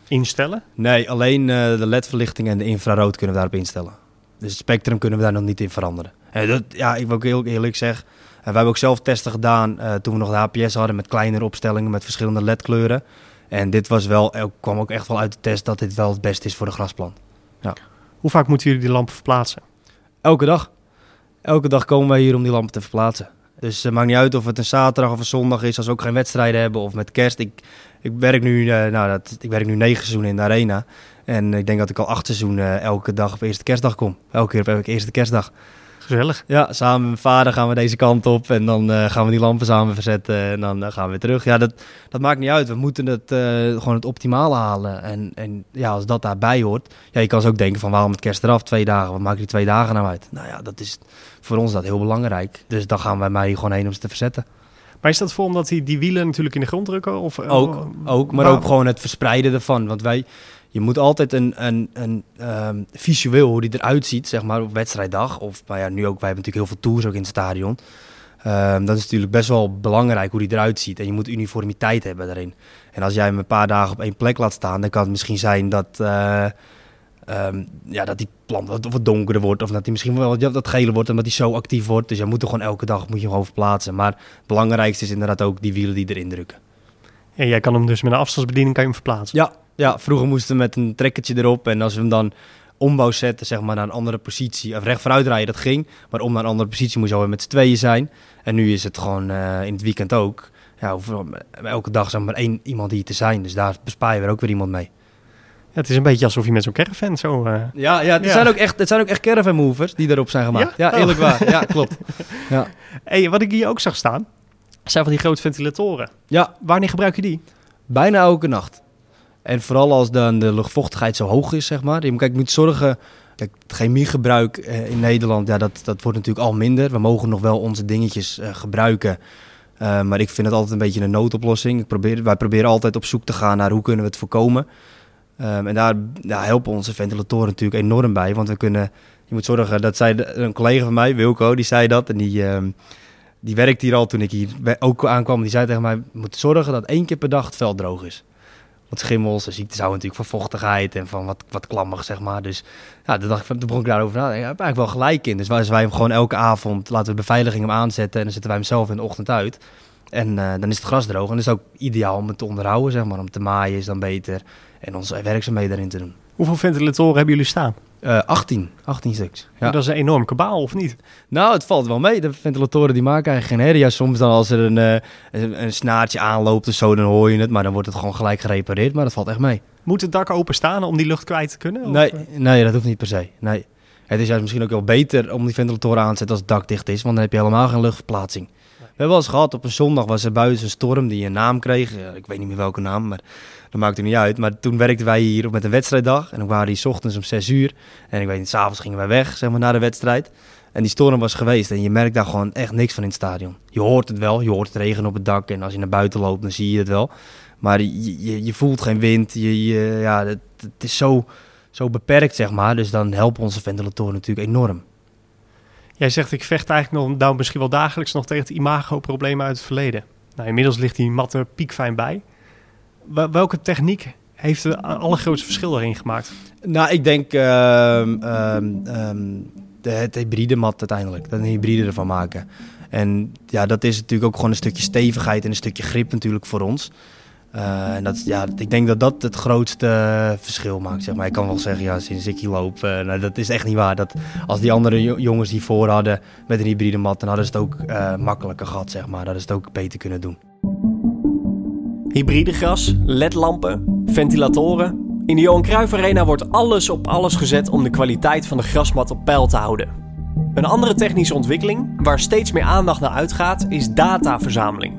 instellen? Nee, alleen eh, de ledverlichting en de infrarood kunnen we daarop instellen. Dus het spectrum kunnen we daar nog niet in veranderen. En dat, ja, ik wil ook heel eerlijk zeggen, we hebben ook zelf testen gedaan toen we nog de HPS hadden met kleinere opstellingen met verschillende ledkleuren. En dit was wel, er kwam ook echt wel uit de test dat dit wel het beste is voor de grasplant. Hoe vaak moeten jullie die lampen verplaatsen? Elke dag. Elke dag komen wij hier om die lampen te verplaatsen. Dus het maakt niet uit of het een zaterdag of een zondag is, als we ook geen wedstrijden hebben of met kerst. Ik, ik, werk, nu, eh, nou, dat, ik werk nu negen seizoenen in de arena. En ik denk dat ik al acht seizoenen elke dag op eerste kerstdag kom. Elke keer op elke eerste kerstdag. Gezellig. Ja, samen met mijn vader gaan we deze kant op en dan eh, gaan we die lampen samen verzetten en dan eh, gaan we weer terug. Ja, dat, dat maakt niet uit. We moeten het eh, gewoon het optimale halen. En, en ja, als dat daarbij hoort, ja, je kan zo ook denken van waarom het kerst eraf twee dagen? Wat maakt die twee dagen nou uit? Nou ja, dat is voor ons dat heel belangrijk. Dus dan gaan wij mij gewoon heen om ze te verzetten. Maar is dat voor omdat die, die wielen natuurlijk in de grond drukken? Of, Ook, ook maar ook gewoon het verspreiden ervan. Want wij, je moet altijd een, een, een ehm, visueel hoe die eruit ziet, zeg maar, op wedstrijddag. Of nou ja, nu ook, wij hebben natuurlijk heel veel tours ook in het stadion. Ehm, dat is natuurlijk best wel belangrijk hoe die eruit ziet. En je moet uniformiteit hebben daarin. En als jij hem een paar dagen op één plek laat staan, dan kan het misschien zijn dat, eh, ehm, ja, dat die plant wat, donkerder wordt. Of dat hij misschien wel wat, wat geler wordt, omdat hij zo actief wordt. Dus je moet er gewoon elke dag moet je hem gewoon verplaatsen. Maar het belangrijkste is inderdaad ook die wielen die erin drukken. En jij kan hem dus met een afstandsbediening kan je hem verplaatsen. Ja, ja, vroeger moesten we met een trekkertje erop. En als we hem dan ombouw zetten, zeg maar, naar een andere positie. Of recht vooruit rijden, dat ging. Maar om naar een andere positie moest je alweer met z'n tweeën zijn. En nu is het gewoon eh, in het weekend ook. Ja, elke dag zeg maar één iemand hier te zijn. Dus daar bespaar je weer ook weer iemand mee. Ja, het is een beetje alsof je met zo'n caravan zo... eh, Ja, ja, het, Ja. Zijn ook echt, het zijn ook echt caravan movers die erop zijn gemaakt. Ja? Ja, eerlijk waar. Ja, klopt. Ja. Hey, wat ik hier ook zag staan, zijn van die grote ventilatoren. ja, Wanneer gebruik je die? Bijna elke nacht. En vooral als dan de luchtvochtigheid zo hoog is, zeg maar. Je moet, kijk, je moet zorgen... Kijk, het chemiegebruik eh, in Nederland, ja, dat, dat wordt natuurlijk al minder. We mogen nog wel onze dingetjes eh, gebruiken. Eh, maar ik vind het altijd een beetje een noodoplossing. Ik probeer, wij proberen altijd op zoek te gaan naar hoe kunnen we het voorkomen. Ehm, en daar ja, helpen onze ventilatoren natuurlijk enorm bij. Want we kunnen... Je moet zorgen, dat de- een collega van mij, Wilco, die zei dat. En die, ehm, die werkt hier al toen ik hier ook aankwam. Die zei tegen mij, we moeten zorgen dat één keer per dag het veld droog is. Want schimmels en ziektes houden natuurlijk van vochtigheid en van wat, wat klammig, zeg maar. Dus ja, toen, dacht ik, toen begon ik daarover na. Daar heb ik eigenlijk wel gelijk in. Dus wij, als wij hem gewoon elke avond, laten we de beveiliging hem aanzetten... en dan zetten wij hem zelf in de ochtend uit. En eh, dan is het gras droog. En dat is ook ideaal om het te onderhouden, zeg maar. Om te maaien is dan beter. En onze werkzaamheden erin te doen. Hoeveel ventilatoren hebben jullie staan? Eh 18, 18 stuks. Ja. Dat is een enorm kabaal, of niet? Nou, het valt wel mee. De ventilatoren die maken eigenlijk geen herrie. Ja, soms dan als er een, eh, een, een snaartje aanloopt of zo, dan hoor je het. Maar dan wordt het gewoon gelijk gerepareerd. Maar dat valt echt mee. Moet het dak openstaan om die lucht kwijt te kunnen? Of, Nee, eh? nee, dat hoeft niet per se. Nee. Het is juist misschien ook wel beter om die ventilatoren aan te zetten als het dak dicht is. Want dan heb je helemaal geen luchtverplaatsing. We hebben wel eens gehad, op een zondag was er buiten een storm die een naam kreeg. Ik weet niet meer welke naam, maar dat maakt het niet uit. Maar toen werkten wij hier met een wedstrijddag. En dan waren die ochtends om 6 uur. En ik weet niet, s'avonds gingen wij weg, zeg maar, na de wedstrijd. En die storm was geweest en je merkt daar gewoon echt niks van in het stadion. Je hoort het wel, je hoort het regen op het dak en als je naar buiten loopt dan zie je het wel. Maar je, je, je voelt geen wind, je, ja, het, is zo, zo beperkt zeg maar. Dus dan helpen onze ventilatoren natuurlijk enorm. Jij zegt, ik vecht eigenlijk nog, nou misschien wel dagelijks nog tegen het imago-problemen uit het verleden. Nou, inmiddels ligt die mat er piekfijn bij. Wel- welke techniek heeft het allergrootste verschil daarin gemaakt? Nou, ik denk ehm, ehm, ehm, de, het hybride mat uiteindelijk. Dat een hybride ervan maken. En ja, dat is natuurlijk ook gewoon een stukje stevigheid en een stukje grip natuurlijk voor ons. Eh, en dat, ja, ik denk dat dat het grootste verschil maakt. Zeg maar. Ik kan wel zeggen, ja, sinds ik hier loop, eh, nou, dat is echt niet waar. Dat, als die andere jo- jongens die voor hadden met een hybride mat, dan hadden ze het ook eh, makkelijker gehad, zeg maar. Dat is het ook beter kunnen doen. Hybride gras, ledlampen, ventilatoren. In de Johan Cruijff Arena wordt alles op alles gezet om de kwaliteit van de grasmat op peil te houden. Een andere technische ontwikkeling waar steeds meer aandacht naar uitgaat is dataverzameling.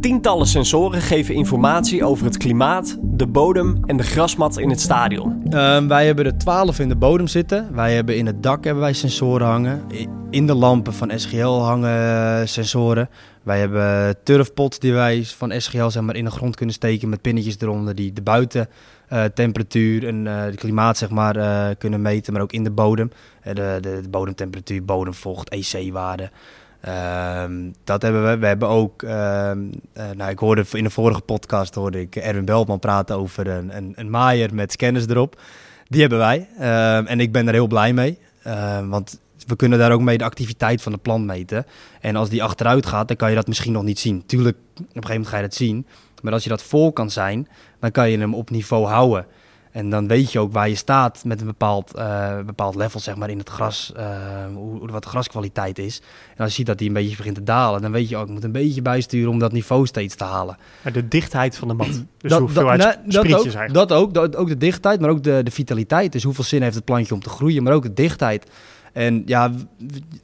Tientallen sensoren geven informatie over het klimaat, de bodem en de grasmat in het stadion. Ehm, wij hebben er 12 in de bodem zitten. Wij hebben in het dak hebben wij sensoren hangen. In de lampen van SGL hangen eh, sensoren. Wij hebben turfpots die wij van SGL zeg maar, in de grond kunnen steken met pinnetjes eronder die de buitentemperatuur en eh het klimaat zeg maar, eh, kunnen meten, maar ook in de bodem. Eh, de, de, de bodemtemperatuur, bodemvocht, EC-waarde. Ehm, dat hebben we. We hebben ook, ehm, eh, nou, ik hoorde in de vorige podcast hoorde ik Erwin Beltman praten over een, een, een maaier met scanners erop. Die hebben wij. Ehm, en ik ben er heel blij mee. Want we kunnen daar ook mee de activiteit van de plant meten. En als die achteruit gaat, dan kan je dat misschien nog niet zien. Tuurlijk, op een gegeven moment ga je dat zien. Maar als je dat vol kan zijn, dan kan je hem op niveau houden. En dan weet je ook waar je staat met een bepaald, eh, bepaald level zeg maar, in het gras, eh, hoe, wat de graskwaliteit is. En als je ziet dat die een beetje begint te dalen, dan weet je ook, ik moet een beetje bijsturen om dat niveau steeds te halen. Maar De dichtheid van de mat. Dus Dat- hoeveelheid dat, dat, sprietjes ook, eigenlijk. dat ook, dat, ook de dichtheid, maar ook de, de vitaliteit. Dus hoeveel zin heeft het plantje om te groeien, maar ook de dichtheid. En ja,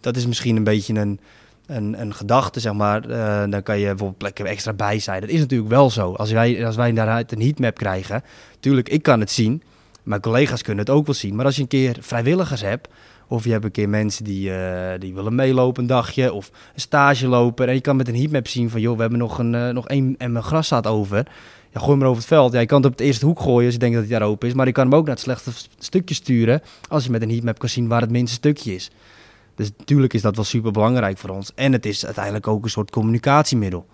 dat is misschien een beetje een, een, een gedachte, zeg maar. Eh, dan kan je bijvoorbeeld plekken extra bij zijn. Dat is natuurlijk wel zo. Als wij, als wij daaruit een heatmap krijgen, tuurlijk, ik kan het zien. Mijn collega's kunnen het ook wel zien. Maar als je een keer vrijwilligers hebt, of je hebt een keer mensen die, eh, die willen meelopen een dagje, of een stage lopen. En je kan met een heatmap zien van, joh, we hebben nog, een, eh, nog één en gras staat over. Ja, gooi maar over het veld. Ja, je kan het op het eerste hoek gooien als je denkt dat hij daar open is. Maar je kan hem ook naar het slechte stukje sturen als je met een heatmap kan zien waar het minste stukje is. Dus natuurlijk is dat wel super belangrijk voor ons. En het is uiteindelijk ook een soort communicatiemiddel.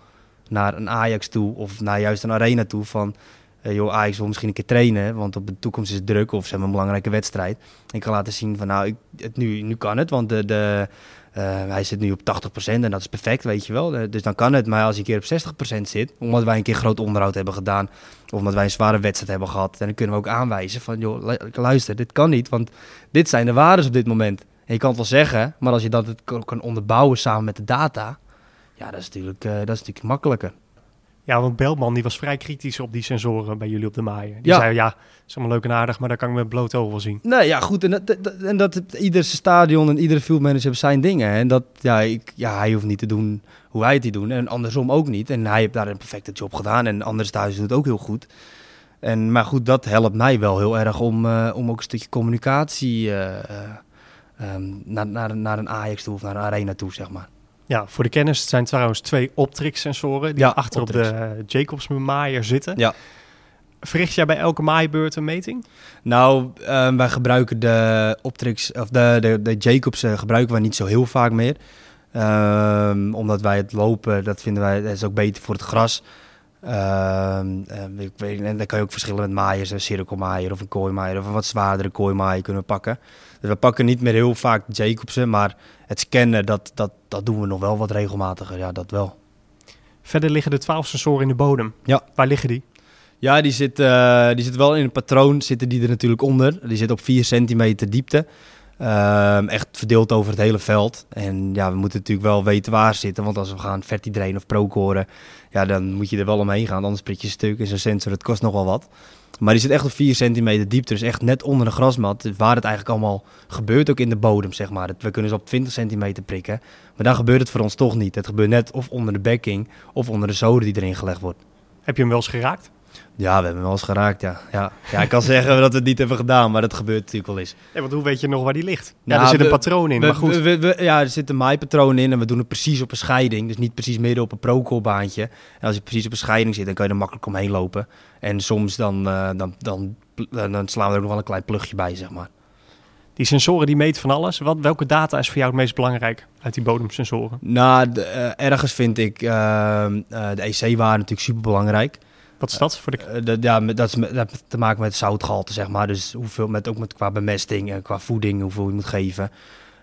Naar een Ajax toe of naar juist een arena toe van... eh, joh, Ajax wil misschien een keer trainen, want op de toekomst is het druk of ze hebben een belangrijke wedstrijd. Ik kan laten zien van nou, ik, het, nu, nu kan het, want de, de, eh, hij zit nu op 80% en dat is perfect, weet je wel. Eh, dus dan kan het, maar als je een keer op 60% zit, omdat wij een keer groot onderhoud hebben gedaan, of omdat wij een zware wedstrijd hebben gehad, dan kunnen we ook aanwijzen van joh, lu- luister, dit kan niet, want dit zijn de waardes op dit moment. En je kan het wel zeggen, maar als je dat het kan onderbouwen samen met de data, ja, dat is natuurlijk, eh, dat is natuurlijk makkelijker. Ja, want Beltman die was vrij kritisch op die sensoren bij jullie op de maaien. Die Ja. zei, ja, is allemaal leuk en aardig, maar dat kan ik met bloot oog wel zien. Nee, ja, goed. En dat, dat, en dat ieder zijn stadion en iedere fieldmanager heeft zijn dingen. En dat, ja, ik, ja, hij hoeft niet te doen hoe wij het die doen. En andersom ook niet. En hij heeft daar een perfecte job gedaan. En andere stadions doen het ook heel goed. En, maar goed, dat helpt mij wel heel erg om, eh, om ook een stukje communicatie eh, eh, ehm, naar, naar, naar een Ajax toe of naar een Arena toe, zeg maar. Ja, voor de kennis, het zijn trouwens twee Optrix sensoren die Ja, achter op de Jacobs maaier zitten. Ja. Verricht jij bij elke maaibeurt een meting? Nou, ehm, wij gebruiken de Optrix, of de, de, de Jacobs eh, gebruiken we niet zo heel vaak meer. Ehm, omdat wij het lopen, dat vinden wij, dat is ook beter voor het gras. Ehm, ehm, ik weet, en dan kan je ook verschillen met maaiers, een cirkelmaaier of een kooimaaier of een wat zwaardere kooimaaier kunnen pakken. Dus we pakken niet meer heel vaak de Jacobsen, maar het scannen, dat, dat, dat doen we nog wel wat regelmatiger. Ja, dat wel. Verder liggen er twaalf sensoren in de bodem. Ja. Waar liggen die? Ja, die zit, eh, die zit wel in een patroon, zitten die er natuurlijk onder. Die zit op 4 centimeter diepte. Ehm, echt verdeeld over het hele veld. En ja, we moeten natuurlijk wel weten waar ze zitten. Want als we gaan vertidrain of procoren, ja, dan moet je er wel omheen gaan. Anders prik je stuk. En zo'n sensor, kost nog wel wat. Maar die zit echt op 4 centimeter diepte. Dus echt net onder de grasmat. Waar het eigenlijk allemaal gebeurt, ook in de bodem, zeg maar. We kunnen ze op 20 centimeter prikken. Maar daar gebeurt het voor ons toch niet. Het gebeurt net of onder de bekking of onder de zoden die erin gelegd wordt. Heb je hem wel eens geraakt? Ja, we hebben hem wel eens geraakt, ja. Ja, ja ik kan zeggen dat we het niet hebben gedaan, maar dat gebeurt natuurlijk wel eens. Nee, want hoe weet je nog waar die ligt? Ja, Nou, er zit een patroon in, We- maar goed. we- ja, er zit een maaipatroon in en we doen het precies op een scheiding. Dus niet precies midden op een procolbaantje. En als je precies op een scheiding zit, dan kan je er makkelijk omheen lopen. En soms dan, eh, dan, dan, dan, dan slaan we er ook nog wel een klein plugje bij, zeg maar. Die sensoren die meten van alles. Wat, welke data is voor jou het meest belangrijk uit die bodemsensoren? Nou, de, eh, ergens vind ik eh, eh, de EC-waarde natuurlijk super belangrijk. Wat is dat voor de... Eh, dat, ja, dat, is heeft te maken met zoutgehalte, zeg maar. Dus hoeveel, met, ook met, qua bemesting en qua voeding, hoeveel je moet geven.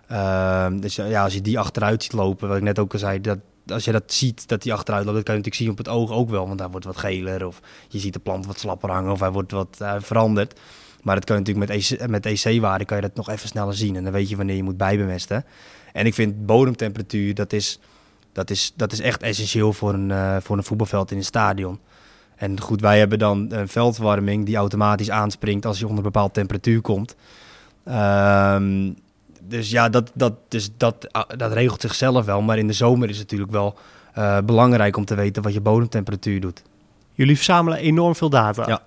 Ehm, dus ja, als je die achteruit ziet lopen, wat ik net ook al zei, dat, als je dat ziet, dat die achteruit loopt, dat kan je natuurlijk zien op het oog ook wel. Want hij wordt wat geler of je ziet de plant wat slapper hangen of hij wordt wat eh, veranderd. Maar dat kan je natuurlijk met, EC, met EC-waarde kan je dat nog even sneller zien. En dan weet je wanneer je moet bijbemesten. En ik vind bodemtemperatuur, dat is, dat is, dat is echt essentieel voor een, eh, voor een voetbalveld in een stadion. En goed, wij hebben dan een veldverwarming die automatisch aanspringt als je onder een bepaalde temperatuur komt. Ehm, dus ja, dat, dat, dus dat, ah, dat regelt zichzelf wel. Maar in de zomer is het natuurlijk wel eh, belangrijk om te weten wat je bodemtemperatuur doet. Jullie verzamelen enorm veel data. Ja.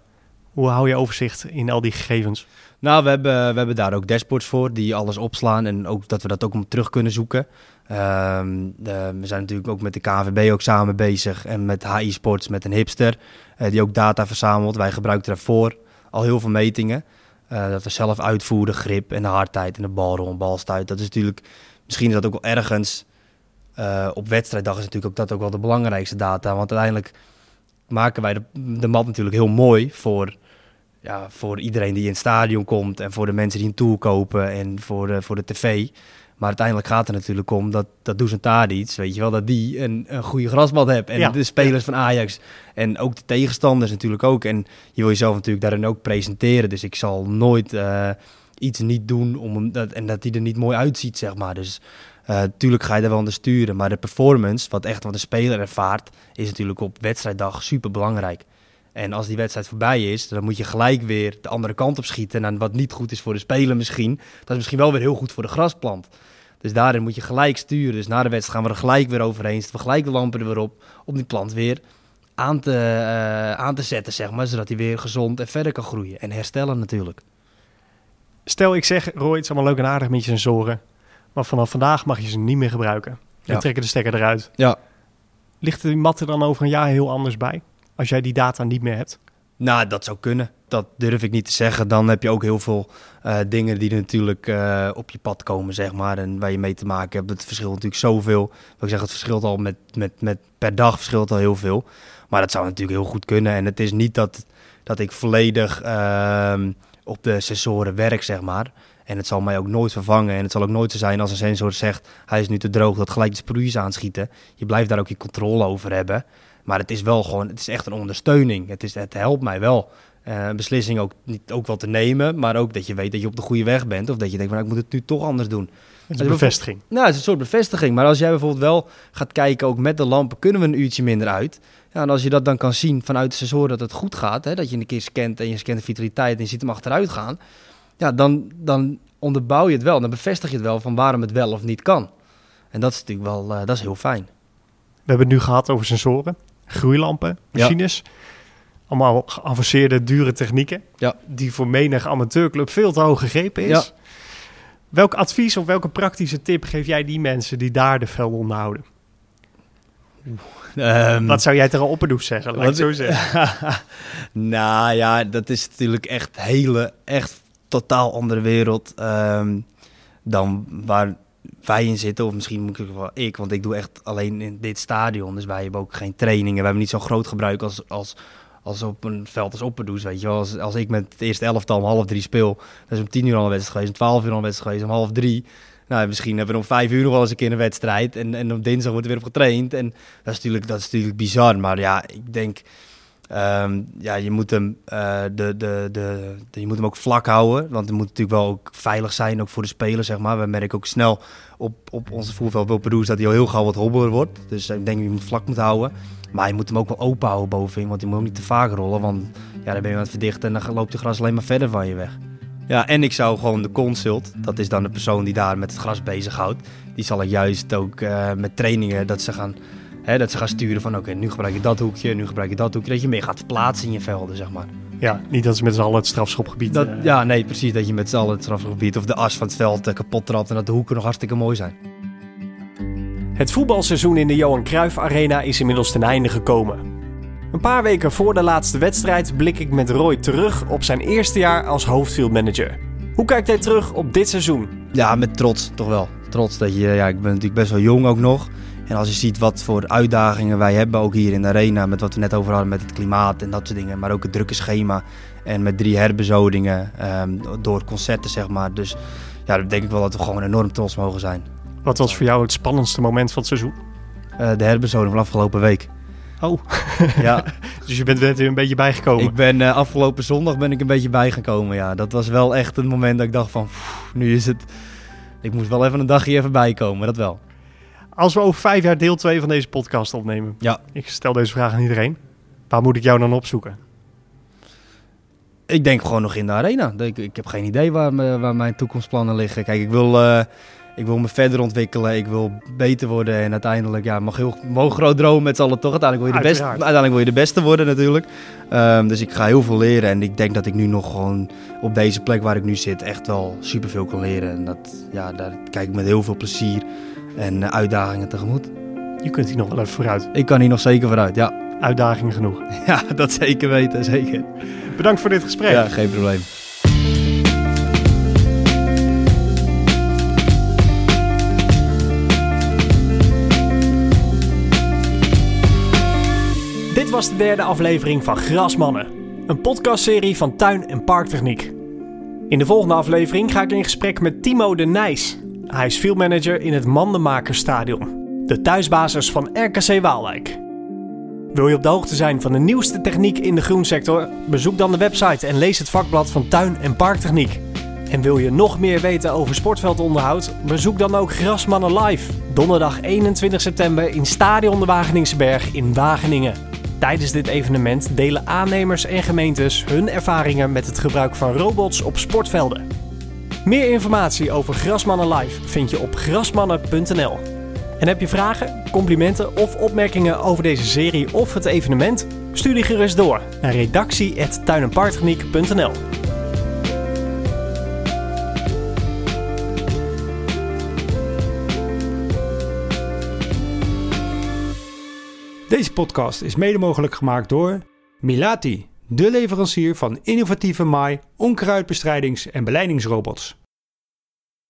Hoe hou je overzicht in al die gegevens? Nou, we hebben, we hebben daar ook dashboards voor die alles opslaan en ook dat we dat ook om terug kunnen zoeken. Ehm, we zijn natuurlijk ook met de KVB ook samen bezig en met HI Sports, met een hipster, eh, die ook data verzamelt. Wij gebruiken daarvoor al heel veel metingen. Eh, dat we zelf uitvoeren, grip en de hardheid en de balstuit. Dat is natuurlijk, misschien is dat ook wel ergens, eh, op wedstrijddag is natuurlijk ook dat ook wel de belangrijkste data. Want uiteindelijk maken wij de, mat natuurlijk heel mooi voor ja, voor iedereen die in het stadion komt en voor de mensen die een tour kopen en voor voor de tv. Maar uiteindelijk gaat het natuurlijk om dat, dat Dusan Tadic, weet je wel, dat die een, een goede grasmat heeft. En Ja. de spelers van Ajax en ook de tegenstanders natuurlijk ook. En je wil jezelf natuurlijk daarin ook presenteren. Dus ik zal nooit eh, iets niet doen om hem, dat, en dat die er niet mooi uitziet, zeg maar. Dus tuurlijk ga je daar wel aan sturen. Maar de performance, wat echt wat de speler ervaart, is natuurlijk op wedstrijddag super belangrijk. En als die wedstrijd voorbij is, dan moet je gelijk weer de andere kant op schieten. En wat niet goed is voor de speler misschien, dat is misschien wel weer heel goed voor de grasplant. Dus daarin moet je gelijk sturen. Dus na de wedstrijd gaan we er gelijk weer overheen. Zetten we gelijk de lampen er weer op. Om die plant weer aan te, eh, aan te zetten, zeg maar. Zodat hij weer gezond en verder kan groeien. En herstellen natuurlijk. Stel ik zeg, Roy, het is allemaal leuk en aardig met je sensoren. Maar vanaf vandaag mag je ze niet meer gebruiken. We Ja. trekken de stekker eruit. Ja. Ligt die mat er dan over een jaar heel anders bij? Als jij die data niet meer hebt? Nou, dat zou kunnen. Dat durf ik niet te zeggen. Dan heb je ook heel veel eh, dingen die natuurlijk eh, op je pad komen, zeg maar. En waar je mee te maken hebt. Het verschilt natuurlijk zoveel. Wat ik zeg, het verschilt al met, met, met per dag verschilt al heel veel. Maar dat zou natuurlijk heel goed kunnen. En het is niet dat, dat ik volledig ehm, op de sensoren werk, zeg maar. En het zal mij ook nooit vervangen. En het zal ook nooit zo zijn als een sensor zegt... hij is nu te droog, dat gelijk de sproeiers aanschieten. Je blijft daar ook je controle over hebben. Maar het is wel gewoon, het is echt een ondersteuning. Het, is, het helpt mij wel. een beslissing ook, niet, ook wel te nemen, maar ook dat je weet dat je op de goede weg bent. Of dat je denkt, van, nou, ik moet het nu toch anders doen. Het is een bevestiging. Nou, het is een soort bevestiging. Maar als jij bijvoorbeeld wel gaat kijken, ook met de lampen, kunnen we een uurtje minder uit. Ja, en als je dat dan kan zien vanuit de sensor dat het goed gaat, hè, dat je een keer scant en je scant de vitaliteit en je ziet hem achteruit gaan. Ja, dan, dan onderbouw je het wel. Dan bevestig je het wel van waarom het wel of niet kan. En dat is natuurlijk wel, eh, dat is heel fijn. We hebben het nu gehad over sensoren, groeilampen, Ja. machines. Allemaal geavanceerde, dure technieken. Ja. Die voor menig amateurclub veel te hoog gegrepen is. Ja. Welk advies of welke praktische tip geef jij die mensen die daar de velden onderhouden? Ehm, Wat zou jij tegen opperdoes zeggen? Laat ik zo zeggen. nou ja, dat is natuurlijk echt hele, echt totaal andere wereld ehm, dan waar wij in zitten. Of misschien moet ik wel ik, want ik doe echt alleen in dit stadion. Dus wij hebben ook geen trainingen. We hebben niet zo'n groot gebruik als, als, als op een veld als Opperdoes, weet je wel. Als, als ik met het eerste elftal om half drie speel, dan is om tien uur al een wedstrijd geweest, om twaalf uur al een wedstrijd geweest, om half drie. Nou, misschien hebben we om vijf uur nog wel eens een keer een wedstrijd. En, en op dinsdag wordt er weer op getraind. En dat is natuurlijk, dat is natuurlijk bizar. Maar ja, ik denk Ehm, ja, je moet, hem, eh, de, de, de, je moet hem ook vlak houden. Want het moet natuurlijk wel ook veilig zijn, ook voor de speler, zeg maar. We merken ook snel op, op onze voerveld Wilperoes dat hij al heel gauw wat hobbeler wordt. Dus ik denk dat je hem vlak moet houden. Maar je moet hem ook wel open houden bovenin, want je moet ook niet te vaak rollen. Want ja, dan ben je aan het verdichten en dan loopt de gras alleen maar verder van je weg. Ja, en ik zou gewoon de consult, dat is dan de persoon die daar met het gras bezighoudt. Die zal ik juist ook eh, met trainingen, dat ze gaan, hè, dat ze gaan sturen van oké, nu gebruik je dat hoekje, nu gebruik je dat hoekje. Dat je meer gaat verplaatsen in je velden, zeg maar. Ja, niet dat ze met z'n allen het strafschopgebied... Dat, eh, ja, nee, precies. Dat je met z'n allen het strafgebied of de as van het veld eh, kapot trapt en dat de hoeken nog hartstikke mooi zijn. Het voetbalseizoen in de Johan Cruijff Arena is inmiddels ten einde gekomen. Een paar weken voor de laatste wedstrijd blik ik met Roy terug op zijn eerste jaar als hoofdfieldmanager. Hoe kijkt hij terug op dit seizoen? Ja, met trots, toch wel. Trots dat je, ja, ik ben natuurlijk best wel jong ook nog. En als je ziet wat voor uitdagingen wij hebben, ook hier in de arena, met wat we net over hadden met het klimaat en dat soort dingen. Maar ook het drukke schema en met drie herbezodingen ehm, door concerten, zeg maar. Dus ja, dan denk ik wel dat we gewoon enorm trots mogen zijn. Wat was voor jou het spannendste moment van het seizoen? Eh, de herbezoding van afgelopen week. Oh, Ja, dus je bent er weer een beetje bijgekomen. ik ben eh, afgelopen zondag ben ik een beetje bijgekomen. Ja, dat was wel echt een moment dat ik dacht van, pff, nu is het. Ik moest wel even een dagje even bijkomen, dat wel. Als we over vijf jaar deel 2 van deze podcast opnemen. Ja. Ik stel deze vraag aan iedereen. Waar moet ik jou dan opzoeken? Ik denk gewoon nog in de arena. Ik, ik heb geen idee waar, me- waar mijn toekomstplannen liggen. Kijk, ik wil, eh, ik wil me verder ontwikkelen. Ik wil beter worden. En uiteindelijk, ja, mag heel mogen groot dromen met z'n allen toch. Uiteindelijk wil je de, beste, uiteindelijk wil je de beste worden natuurlijk. Ehm, dus ik ga heel veel leren. En ik denk dat ik nu nog gewoon op deze plek waar ik nu zit echt wel superveel kan leren. En dat, ja, daar kijk ik met heel veel plezier en eh, uitdagingen tegemoet. Je kunt hier nog wel even vooruit. Ik kan hier nog zeker vooruit. Ja, Uitdagingen genoeg. ja dat zeker weten. Zeker. Bedankt voor dit gesprek. Ja, geen probleem. Dit was de derde aflevering van Grasmannen, een podcastserie van Tuin en Parktechniek. In de volgende aflevering ga ik in gesprek met Timo de Nijs. Hij is fieldmanager in het Mandenmakerstadion, de thuisbasis van RKC Waalwijk. Wil je op de hoogte zijn van de nieuwste techniek in de groensector? Bezoek dan de website en lees het vakblad van Tuin en Parktechniek. En wil je nog meer weten over sportveldonderhoud? Bezoek dan ook Grasmannen Live, donderdag 21 september in Stadion de Wageningse Berg in Wageningen. Tijdens dit evenement delen aannemers en gemeentes hun ervaringen met het gebruik van robots op sportvelden. Meer informatie over Grasmannen Live vind je op grasmannen.nl. En heb je vragen, complimenten of opmerkingen over deze serie of het evenement? Stuur die gerust door naar redactie.tuinenparktechniek.nl. Deze podcast is mede mogelijk gemaakt door Milati, de leverancier van innovatieve maai, onkruidbestrijdings- en beleidingsrobots.